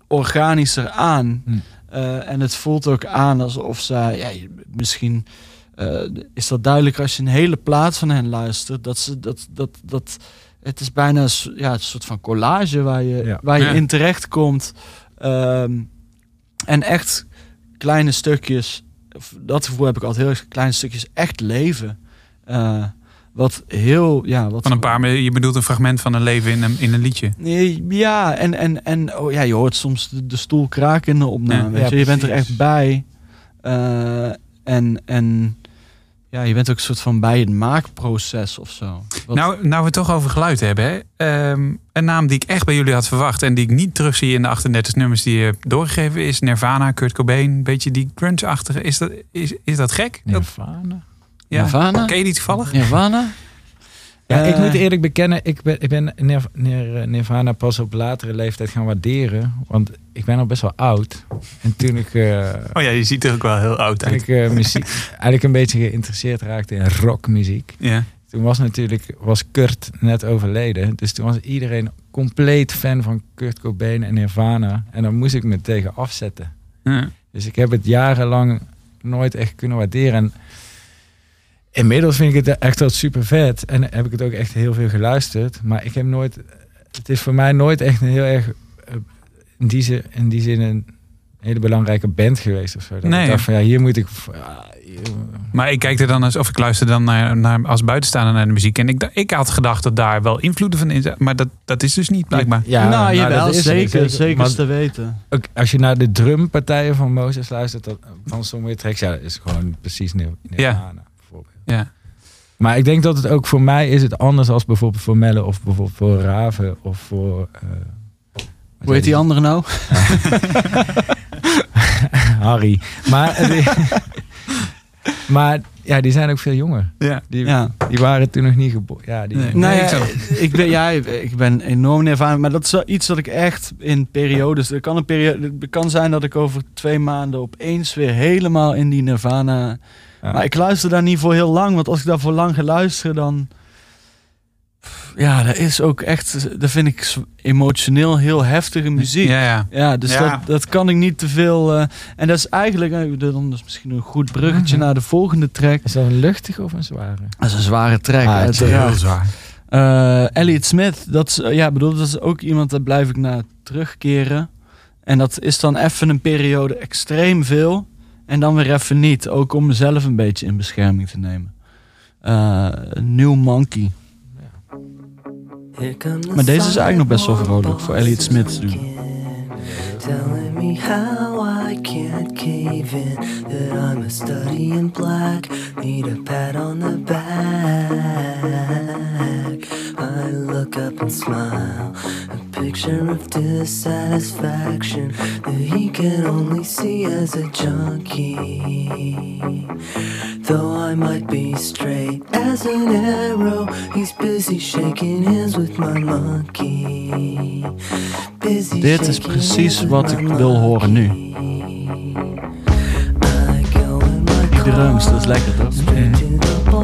organischer aan. Hm. Eh, en het voelt ook aan alsof ze... Ja, misschien... eh, is dat duidelijk als je een hele plaat van hen luistert. Dat ze dat, dat, dat het is bijna ja, een soort van collage waar je, Ja. waar je Ja. in terecht komt. Ehm, en echt kleine stukjes, of dat gevoel heb ik altijd heel erg, kleine stukjes echt leven. Eh, wat heel, ja, wat Van een paar, je bedoelt een fragment van een leven in een, in een liedje. Nee, ja, en, en, en oh, ja, je hoort soms de, de stoel kraken in de opname. Ja. weet je? Ja, je bent er echt bij. Eh, en, en ja, je bent ook een soort van bij het maakproces of zo. Wat- Nou, nou we het toch over geluid hebben. Hè? Ehm, een naam die ik echt bij jullie had verwacht en die ik niet terugzie in de 38 nummers die je hebt doorgegeven is Nirvana, Kurt Cobain. Een beetje die grunge-achtige. Is dat, is, is dat gek? Dat, Nirvana? Ja. Nirvana? Ken je die toevallig? Nirvana? Ja, ik Eh, moet eerlijk bekennen, ik ben, ik ben Nir- Nir- Nirvana pas op latere leeftijd gaan waarderen. Want ik ben al best wel oud. En toen ik, eh, Oh ja, je ziet er ook wel heel oud toen uit. ik eh, muziek, eigenlijk een beetje geïnteresseerd raakte in rockmuziek. Ja. Toen was natuurlijk was Kurt net overleden. Dus toen was iedereen compleet fan van Kurt Cobain en Nirvana. En dan moest ik me tegen afzetten. Ja. Dus ik heb het jarenlang nooit echt kunnen waarderen. En inmiddels vind ik het echt wel super vet. En heb ik het ook echt heel veel geluisterd. Maar ik heb nooit. Het is voor mij nooit echt een heel erg. eh, In die zin, in die zin een hele belangrijke band geweest of zo. Dat Nee. ik dacht van ja, hier moet ik. ja, hier- Maar ik kijk er dan als, of ik luister dan naar, naar, als buitenstaander naar de muziek. En ik, ik had gedacht dat daar wel invloeden van in zaten. Maar dat, dat is dus niet blijkbaar. Ja, nou, jawel, dat is er zeker, zeker, Maar te weten. ook als je naar de drumpartijen van Moses luistert, dat, van sommige tracks, ja, dat is gewoon precies Nirvana bijvoorbeeld. Ja. Maar ik denk dat het ook voor mij is het anders als bijvoorbeeld voor Melle of bijvoorbeeld voor Raven of voor... eh, wat Hoe heet die andere nou? Harry. Maar, eh, die- maar ja, die zijn ook veel jonger. Ja. Die, Ja. die waren toen nog niet geboren. Ja, die, Nee. Nou ik ja, zou- ik, ben, ja, ik ben enorm Nirvana, maar dat is wel iets dat ik echt in periodes. Er kan, een periode, het kan zijn dat ik over twee maanden opeens weer helemaal in die Nirvana. Maar ik luister daar niet voor heel lang, want als ik daar voor lang ga luisteren, dan. Ja, dat is ook echt. Dat vind ik emotioneel heel heftige muziek. Ja, ja. Ja, dus Ja. Dat, dat kan ik niet te veel. eh, en dat is eigenlijk, eh, dan is misschien een goed bruggetje Mhm. naar de volgende track. Is dat een luchtige of een zware? Dat is een zware track. Ah, het is uiteraard. Heel zwaar. Eh, Elliot Smith, dat is, ja, bedoel, dat is ook iemand daar blijf ik naar terugkeren. En dat is dan even een periode extreem veel. En dan weer even niet. Ook om mezelf een beetje in bescherming te nemen. Eh, New Monkey. Maar deze is eigenlijk nog best wel vrolijk voor Elliot Smith te doen. Telling me how I can't cave in, that I'm a study in black, need a pat on the back. I look up and smile, a picture of dissatisfaction that he can only see as a junkie. Though I might be straight as an arrow, he's busy shaking hands with my monkey. Busy Dit is precies wat ik wil horen nu. Die drums, dat is lekker toch? Straight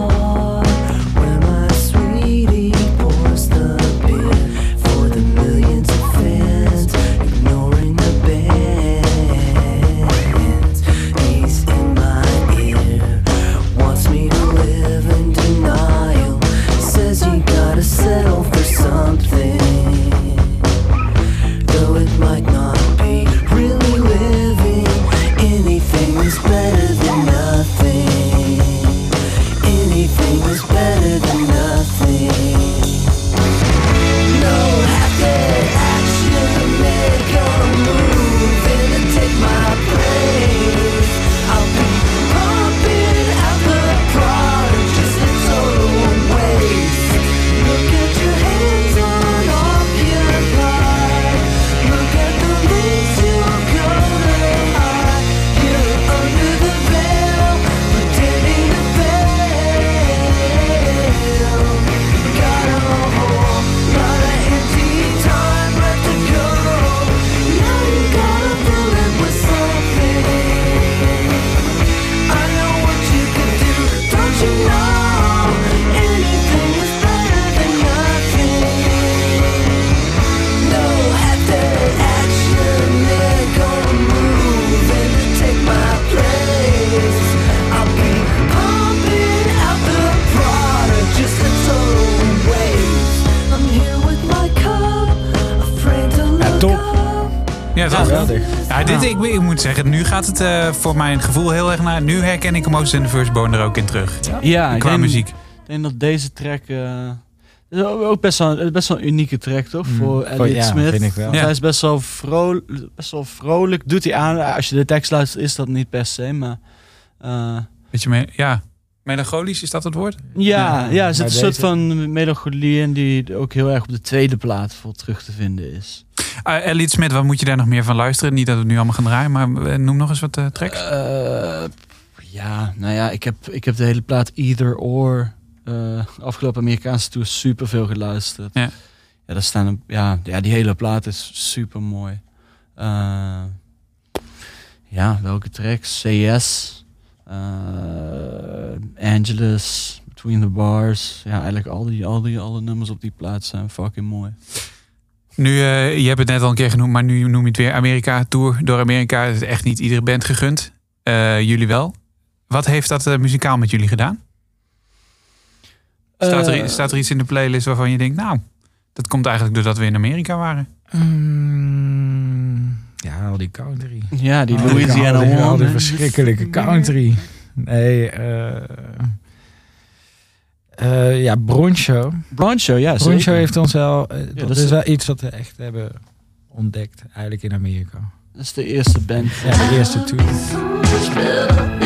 gaat het eh, voor mijn gevoel heel erg naar... Nu herken ik Moses and the Firstborn er ook in terug. Ja, ik Qua denk, muziek. Ik denk dat deze track... eh, is ook best wel, een- best wel een unieke track, toch? Mm, Voor voor- Elliot ja, Smith. vind ik wel. Ja. Hij is best wel, vrolijk, best wel vrolijk. Doet hij aan. Als je de tekst luistert, is dat niet per se. Maar eh, Beetje me ja, melancholisch, is dat het woord? ja, ja, er zit een soort van melancholie in... die ook heel erg op de tweede plaat voor terug te vinden is. Uh, Elliot Smith, wat moet je daar nog meer van luisteren? Niet dat we het nu allemaal gaan draaien, maar eh, noem nog eens wat eh, tracks. Eh, ja, nou ja, ik heb, ik heb de hele plaat Either Or... eh, afgelopen Amerikaanse tour super veel geluisterd. Ja. Ja, daar staan een, ja, ja, die hele plaat is super mooi. ja, welke tracks? CS, Angelus, Between the Bars. Ja, eigenlijk al die, al die alle nummers op die plaat zijn fucking mooi. Nu, eh, je hebt het net al een keer genoemd, maar nu noem je het weer Amerika Tour door Amerika. Het is echt niet iedere band gegund. Eh, jullie wel. Wat heeft dat eh, muzikaal met jullie gedaan? Staat er, Eh, staat er iets in de playlist waarvan je denkt, nou, dat komt eigenlijk doordat we in Amerika waren? Mm, ja, al die country. Ja, die Louisiana al die, al die verschrikkelijke country. Nee, eh eh, ja, Broncho. Broncho, ja, Broncho heeft ons wel... eh, dat, dat is is- wel iets wat we echt hebben ontdekt, eigenlijk in Amerika. Dat is de eerste band. Ja, de eerste tour.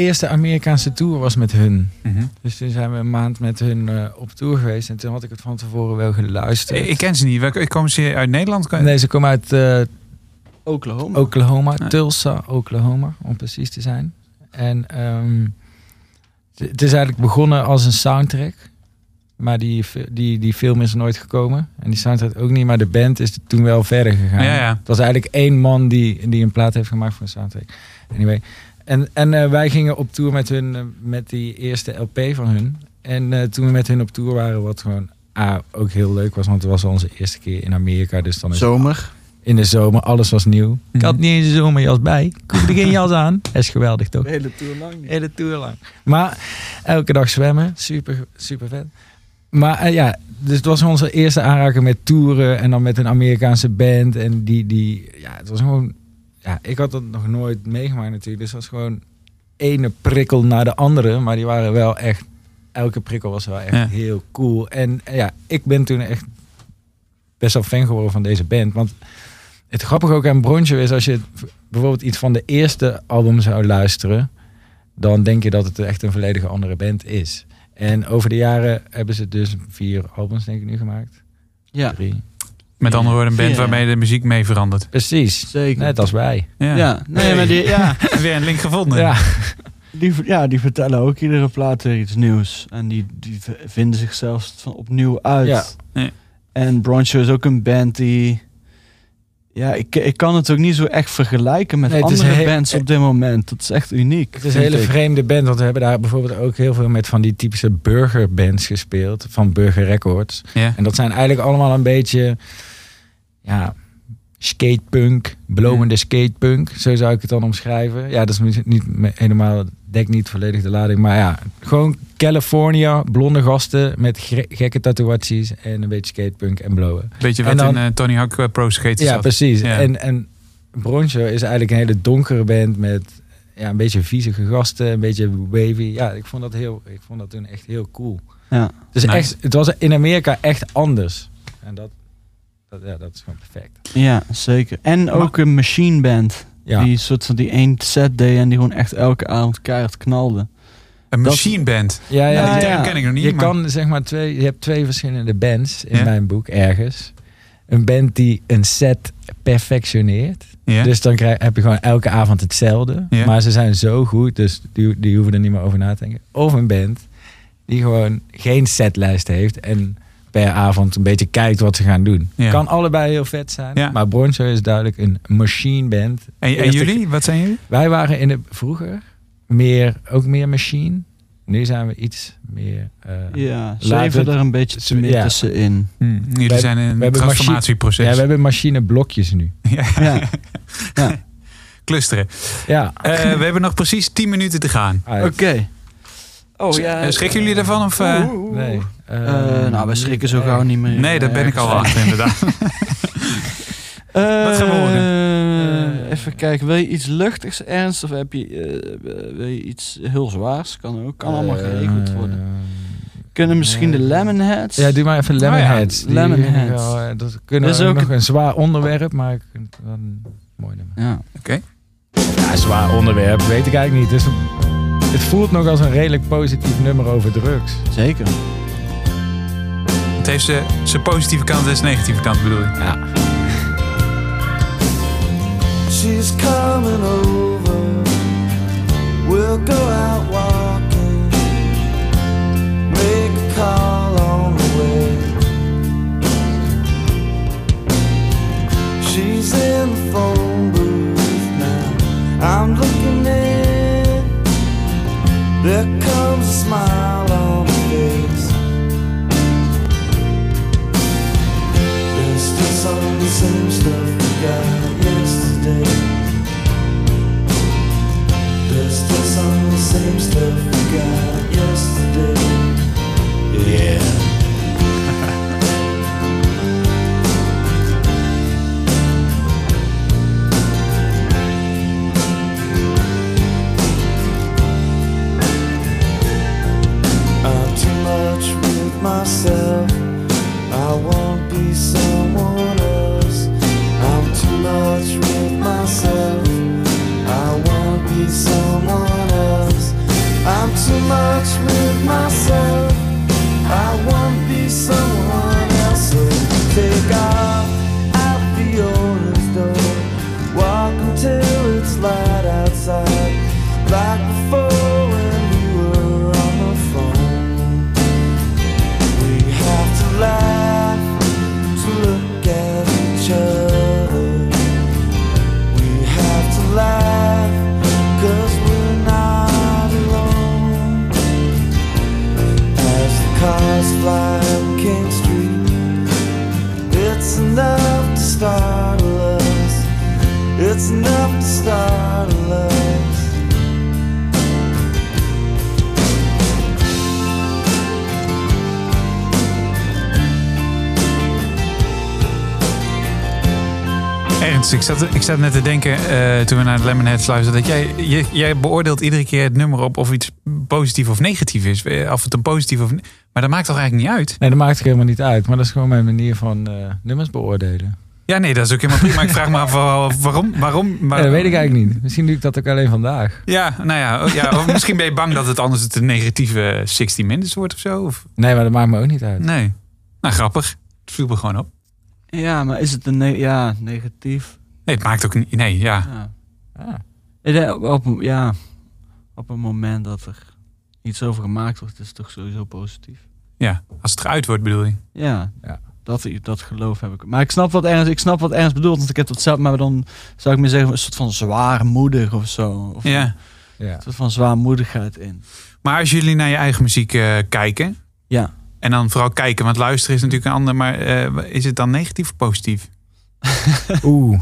Eerste Amerikaanse tour was met hun. Mhm. Dus toen zijn we een maand met hun eh, op tour geweest. En toen had ik het van tevoren wel geluisterd. Ik, ik ken ze niet. Welke- Komen ze uit Nederland? Nee, ze komen uit eh, Oklahoma. Oklahoma, Ja. Tulsa, Oklahoma, om precies te zijn. En ehm, het- is eigenlijk begonnen als een soundtrack. Maar die, die, die film is er nooit gekomen. En die soundtrack ook niet. Maar de band is toen wel verder gegaan. Ja, ja. Het was eigenlijk één man die, die een plaat heeft gemaakt voor een soundtrack. Anyway. En, en eh, wij gingen op tour met hun, eh, met die eerste LP van hun. En eh, toen we met hun op tour waren, wat gewoon ah, ook heel leuk was. Want het was onze eerste keer in Amerika. Dus dan is Zomer. in de zomer, alles was nieuw. Ik had niet eens een zomerjas bij. Ik hoefde geen jas aan. Dat is geweldig toch? De hele tour lang niet. Hele tour lang. Maar elke dag zwemmen, super, super vet. Maar ja, dus het was onze eerste aanraking met toeren en dan met een Amerikaanse band. En die, die ja, het was gewoon, ja, ik had dat nog nooit meegemaakt natuurlijk. Dus het was gewoon ene prikkel naar de andere. Maar die waren wel echt, elke prikkel was wel echt Ja. heel cool. En eh, ja, ik ben toen echt best wel fan geworden van deze band. Want het grappige ook aan Broncho is als je bijvoorbeeld iets van de eerste album zou luisteren, dan denk je dat het echt een volledige andere band is. En over de jaren hebben ze dus vier albums denk ik nu gemaakt. Ja, Drie. Met andere woorden, een band Ja. waarmee de muziek mee verandert. Precies. zeker. Net als wij. Ja. Ja, nee, maar die, ja, Weer een link gevonden. Ja. die, ja, die vertellen ook iedere plaat weer iets nieuws. En die, die vinden zichzelf van opnieuw uit. Ja. Ja. En Broncho is ook een band die... Ja, ik, ik kan het ook niet zo echt vergelijken met Nee, andere heel- bands op dit moment. Dat is echt uniek. Het is een hele ik. vreemde band, want we hebben daar bijvoorbeeld ook heel veel met van die typische burgerbands gespeeld, van Burger Records. Ja. En dat zijn eigenlijk allemaal een beetje, ja, skatepunk, blowende skatepunk, zo zou ik het dan omschrijven. Ja, dat is niet helemaal, dekt niet volledig de lading, maar ja, gewoon California, blonde gasten met gekke tatoeaties en een beetje skatepunk en blowen. Weet je En wat dan- in eh, Tony Hawk eh, Pro Skater Ja, zat? precies. Ja. En, en Broncho is eigenlijk een hele donkere band met ja, een beetje viezige gasten, een beetje wavy. Ja, ik vond dat, heel, ik vond dat toen echt heel cool. Ja. Dus Nice. echt, het was in Amerika echt anders. En dat, dat, ja, dat is gewoon perfect. Ja, zeker. En ook een machine band. Ja. Die soort van die één set deed en die gewoon echt elke avond keihard knalde. Een Dat- machine band. Ja, ja, Nou, die term ken ik nog niet. je maar- kan zeg maar twee, je hebt twee verschillende bands in Ja. mijn boek ergens. Een band die een set perfectioneert. Ja. Dus dan krijg, heb je gewoon elke avond hetzelfde. Ja. Maar ze zijn zo goed, dus die, die hoeven er niet meer over na te denken. Of een band die gewoon geen setlijst heeft en per avond een beetje kijkt wat ze gaan doen. Ja. Kan allebei heel vet zijn. Ja. Maar Broncho is duidelijk een machine band. En, jullie? Wat zijn jullie? Wij waren in de vroeger meer, ook meer machine. Nu zijn we iets meer. eh, Ja, we- er een beetje te meer Ja. tussenin. Hm, jullie We- zijn in we een transformatieproces. Ja, we hebben machineblokjes nu. Ja. Ja. ja. Clusteren. Ja. Eh, we hebben nog precies 10 minuten te gaan. Oké. Oh ja. eh, Schrikken jullie ervan? Of, eh? Nee. Eh, nou, we schrikken zo gauw niet meer. Nee, daar ben ik al achter inderdaad. Wat gaan we horen? Eh, even kijken. Wil je iets luchtigs, ernst of heb je, eh, wil je iets heel zwaars? Kan ook. Kan allemaal geregeld worden. Kunnen misschien de Lemonheads? Ja, doe maar even Lemonheads. Die- Lemonheads. ja, dat kunnen Dat is ook nog een zwaar onderwerp, maar ik vind het wel een mooi nummer. Ja. Oké. Ja, zwaar onderwerp weet ik eigenlijk niet. Dus het voelt nog als een redelijk positief nummer over drugs. Zeker. Heeft ze- zijn positieve kant en zijn negatieve kant bedoel je? Ja. She's coming over. We'll go out walking. Make a call on the way. She's in the phone booth now. I'm looking in. There comes a smile Some the same stuff we got yesterday. There's still some the same stuff we got yesterday. Yeah. I'm too much with myself. I won't be someone much with myself. I won't be someone else. So take off out the owner's door. Walk until it's light outside. Like zat, net te denken eh, toen we naar de Lemonheads luisterden. Dat jij, je- jij beoordeelt iedere keer het nummer op of iets positief of negatief is. Of het een positief of. Maar dat maakt toch eigenlijk niet uit? Nee, dat maakt helemaal niet uit. Maar dat is gewoon mijn manier van eh, nummers beoordelen. Ja, nee, dat is ook helemaal prima. Ik vraag me af waarom. waarom maar, Ja, dat weet ik eigenlijk niet. Misschien doe ik dat ook alleen vandaag. Ja, nou ja, oh, ja of misschien ben je bang dat het anders het een negatieve 16 minutes wordt of zo. Of, Nee, maar dat maakt me ook niet uit. nee. Nou, grappig. Het viel me gewoon op. Ja, maar is het een ne- ja, negatief? Nee, het maakt ook niet. Nee, ja. Ja. Ah. Ik denk Op, ja, op een moment dat er iets over gemaakt wordt, is het toch sowieso positief. Ja, als het eruit wordt, bedoel je. Ja, Ja. Dat, dat geloof heb ik. Maar ik snap wat Ernst, ik snap wat Ernst bedoelt. Want ik heb dat zelf, maar dan zou ik meer zeggen, een soort van zwaarmoedig of zo. Of Ja. Ja. Een soort van zwaarmoedigheid in. Maar als jullie naar je eigen muziek eh, kijken, Ja. en dan vooral kijken, want luisteren is natuurlijk een ander, maar eh, is het dan negatief of positief? Oeh.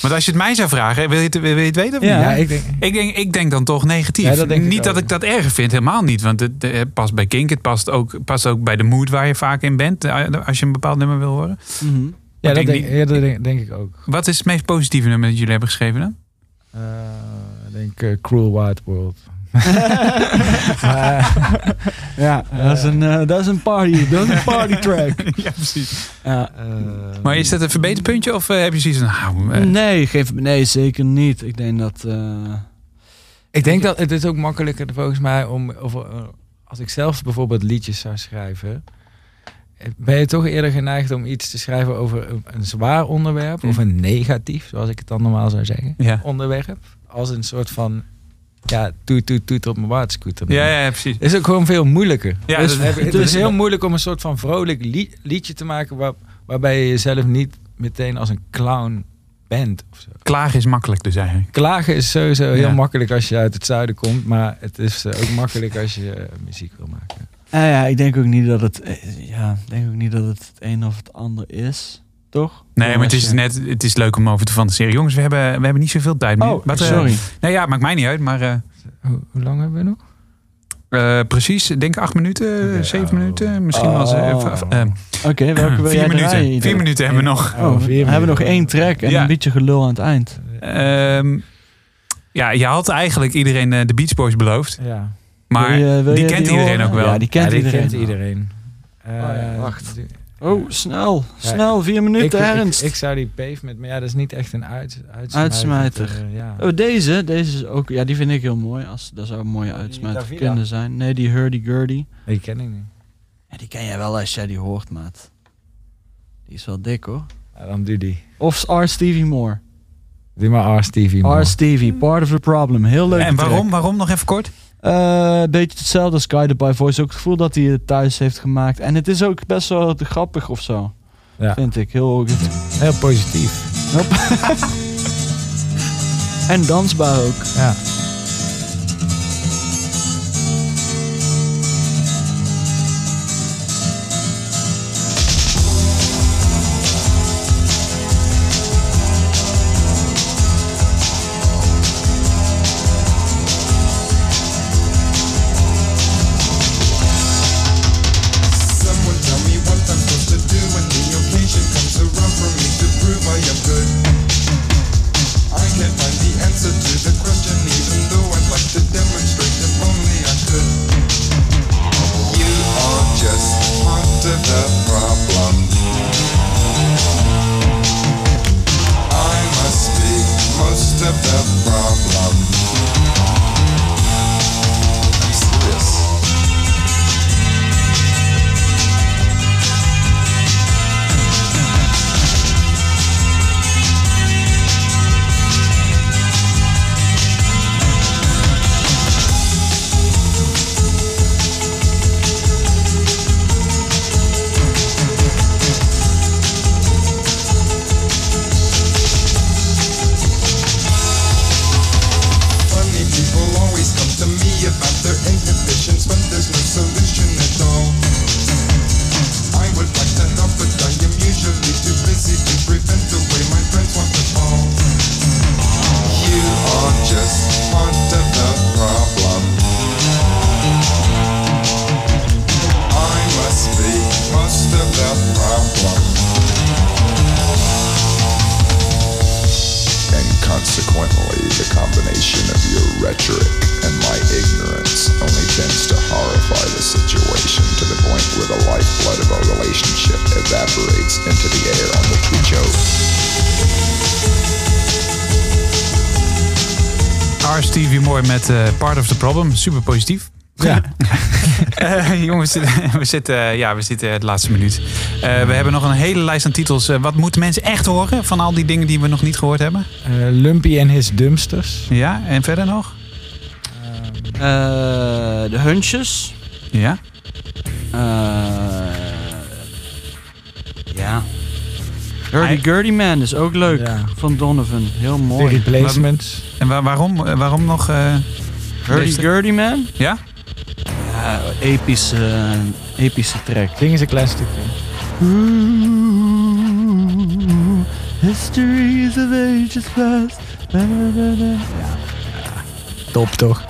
Want als je het mij zou vragen, wil je het, wil je het weten? Of Ja. niet? Ja, ik denk... Ik denk, ik denk dan toch negatief. Ja, dat denk ik niet dat ik dat erger vind, helemaal niet. Want het eh, past bij Kink, het past ook, past ook bij de mood waar je vaak in bent. eh, Als je een bepaald nummer wil horen. Mhm. Ja, dat denk denk, niet- ja, dat denk, denk ik ook. Wat is het meest positieve nummer dat jullie hebben geschreven dan? Eh, ik denk Cruel White World. Maar, Ja, dat is een, eh, dat is een party, dat is een party track. ja, precies. Ja. eh, Maar is dat een verbeterpuntje of eh, heb je zoiets van... Nou, Nee, geef, nee, zeker niet. Ik denk dat... eh, Ik denk dat het is ook makkelijker volgens mij om over, eh, als ik zelf bijvoorbeeld liedjes zou schrijven, ben je toch eerder geneigd om iets te schrijven over een, een zwaar onderwerp Hm. of een negatief, zoals ik het dan normaal zou zeggen, Ja. onderwerp, als een soort van ja, toet toet toet op mijn waterscooter. ja, ja, precies. Is ook gewoon veel moeilijker. Ja, dus, dat- het is heel moeilijk om een soort van vrolijk li- liedje te maken waar, waarbij je jezelf niet meteen als een clown bent. Of zo. Klagen is makkelijk dus eigenlijk. Klagen is sowieso heel Ja. makkelijk als je uit het zuiden komt, maar het is eh, ook makkelijk als je eh, muziek wil maken. nou ja, ik denk ook niet dat het... eh, Ja, ik denk ook niet dat het het een of het ander is. Toch? Nee, maar het is net, het is leuk om over te fantaseren. Jongens, we hebben, we hebben niet zoveel tijd meer. Oh, Wat, eh, sorry. nou ja, maakt mij niet uit, maar eh, Hoe, hoe lang hebben we nog? eh, precies, ik denk acht minuten, zeven oh. minuten, misschien wel. Oh. eh, eh, Oké, welke wil vier jij minuten. draaien? Vier minuten hebben we nog. Oh, we vier hebben nog één track en Ja. een beetje gelul aan het eind. Ehm, ja, je had eigenlijk iedereen de Beach Boys beloofd. Ja. Maar Wil je- wil die kent die iedereen horen? ook wel. Ja, die kent Ja, die iedereen. kent iedereen. Eh, ja, wacht. die- Oh, snel. Ja, Snel, vier ik, minuten ik, ernst. ik zou die pavement, maar ja, dat is niet echt een uit, uitsmijter. Uitsmijter. eh, ja. Oh, deze. Deze is ook... Ja, die vind ik heel mooi. Als, dat zou een mooie Oh, die uitsmijter kunnen zijn. Nee, die hurdy-gurdy. Die ken ik niet. Ja, die ken jij wel als jij die hoort, maat. Die is wel dik, hoor. Ja, dan doe die. Of R. Stevie Moore. Doe maar R. Stevie. man. R. Stevie, Part of the Problem. Heel leuk. En waarom? Waarom nog even kort? Een beetje hetzelfde als Guided by Voice. Ook het gevoel dat hij het thuis heeft gemaakt. En het is ook best wel grappig of zo. Ja. Vind ik. Heel... Heel positief. en dansbaar ook. Ja. Part of the Problem. Super positief. Ja. Eh, jongens, we zitten, eh, ja, we zitten het laatste minuut. Eh, we hebben nog een hele lijst aan titels. Wat moeten mensen echt horen van al die dingen die we nog niet gehoord hebben? Eh, Lumpy en his dumpsters. Ja, en verder nog? Eh, de Hunches. Ja. Eh, Ja. Hurdy-gurdy man is ook leuk. Ja. Van Donovan. Heel De mooi. replacements. En waar- waarom, waarom nog... eh, Hurdy-gurdy man? Ja? Ja, epische, epische track. Zing eens een klein stukje. Histories of ages past. Top toch?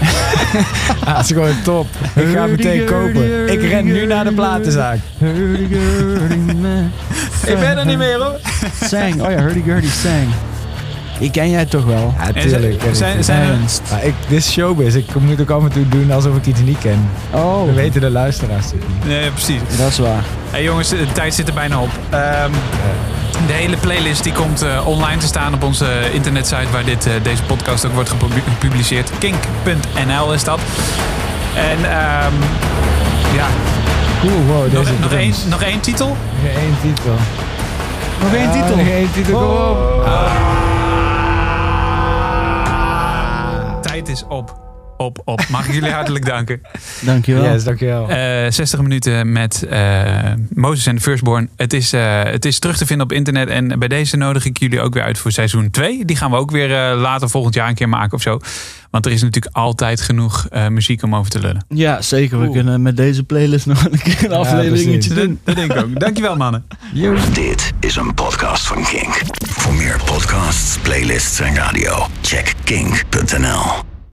ah, het is gewoon top. Ik ga hem meteen kopen. Ik ren nu naar de platenzaak. Ik ben er niet meer hoor. Sang. Oh ja, hurdy-gurdy sang. Die ken jij toch wel? Ja, tuurlijk. zijn- zijn- zijn er-. Maar ik, dit is showbiz. Ik moet ook af en toe doen alsof ik iets niet ken. Oh, Dan weten de luisteraars het niet. Nee, precies. dat is waar. Hey jongens, de tijd zit er bijna op. Ehm, de hele playlist die komt eh, online te staan op onze internetsite waar dit, eh, deze podcast ook wordt gepubli- gepubliceerd. Kink.nl is dat. En ehm, ja, Cool, wow. nog, Deze nog, één, nog één titel. Nog één titel. Nog één titel. Nog één titel, kom op. Tijd is op. Op, op. Mag ik jullie hartelijk danken. Dankjewel. Yes, dankjewel. Eh 60 minuten met eh Moses en de Firstborn. Het is, eh, het is terug te vinden op internet. En bij deze nodig ik jullie ook weer uit voor seizoen 2. Die gaan we ook weer eh, later volgend jaar een keer maken of zo. Want er is natuurlijk altijd genoeg eh, muziek om over te lullen. Ja, zeker. We kunnen met deze playlist nog een keer een afleveringetje doen. dat denk ik ook. Dankjewel mannen. Dit is een podcast van Kink. Voor meer podcasts, playlists en radio, check kink.nl.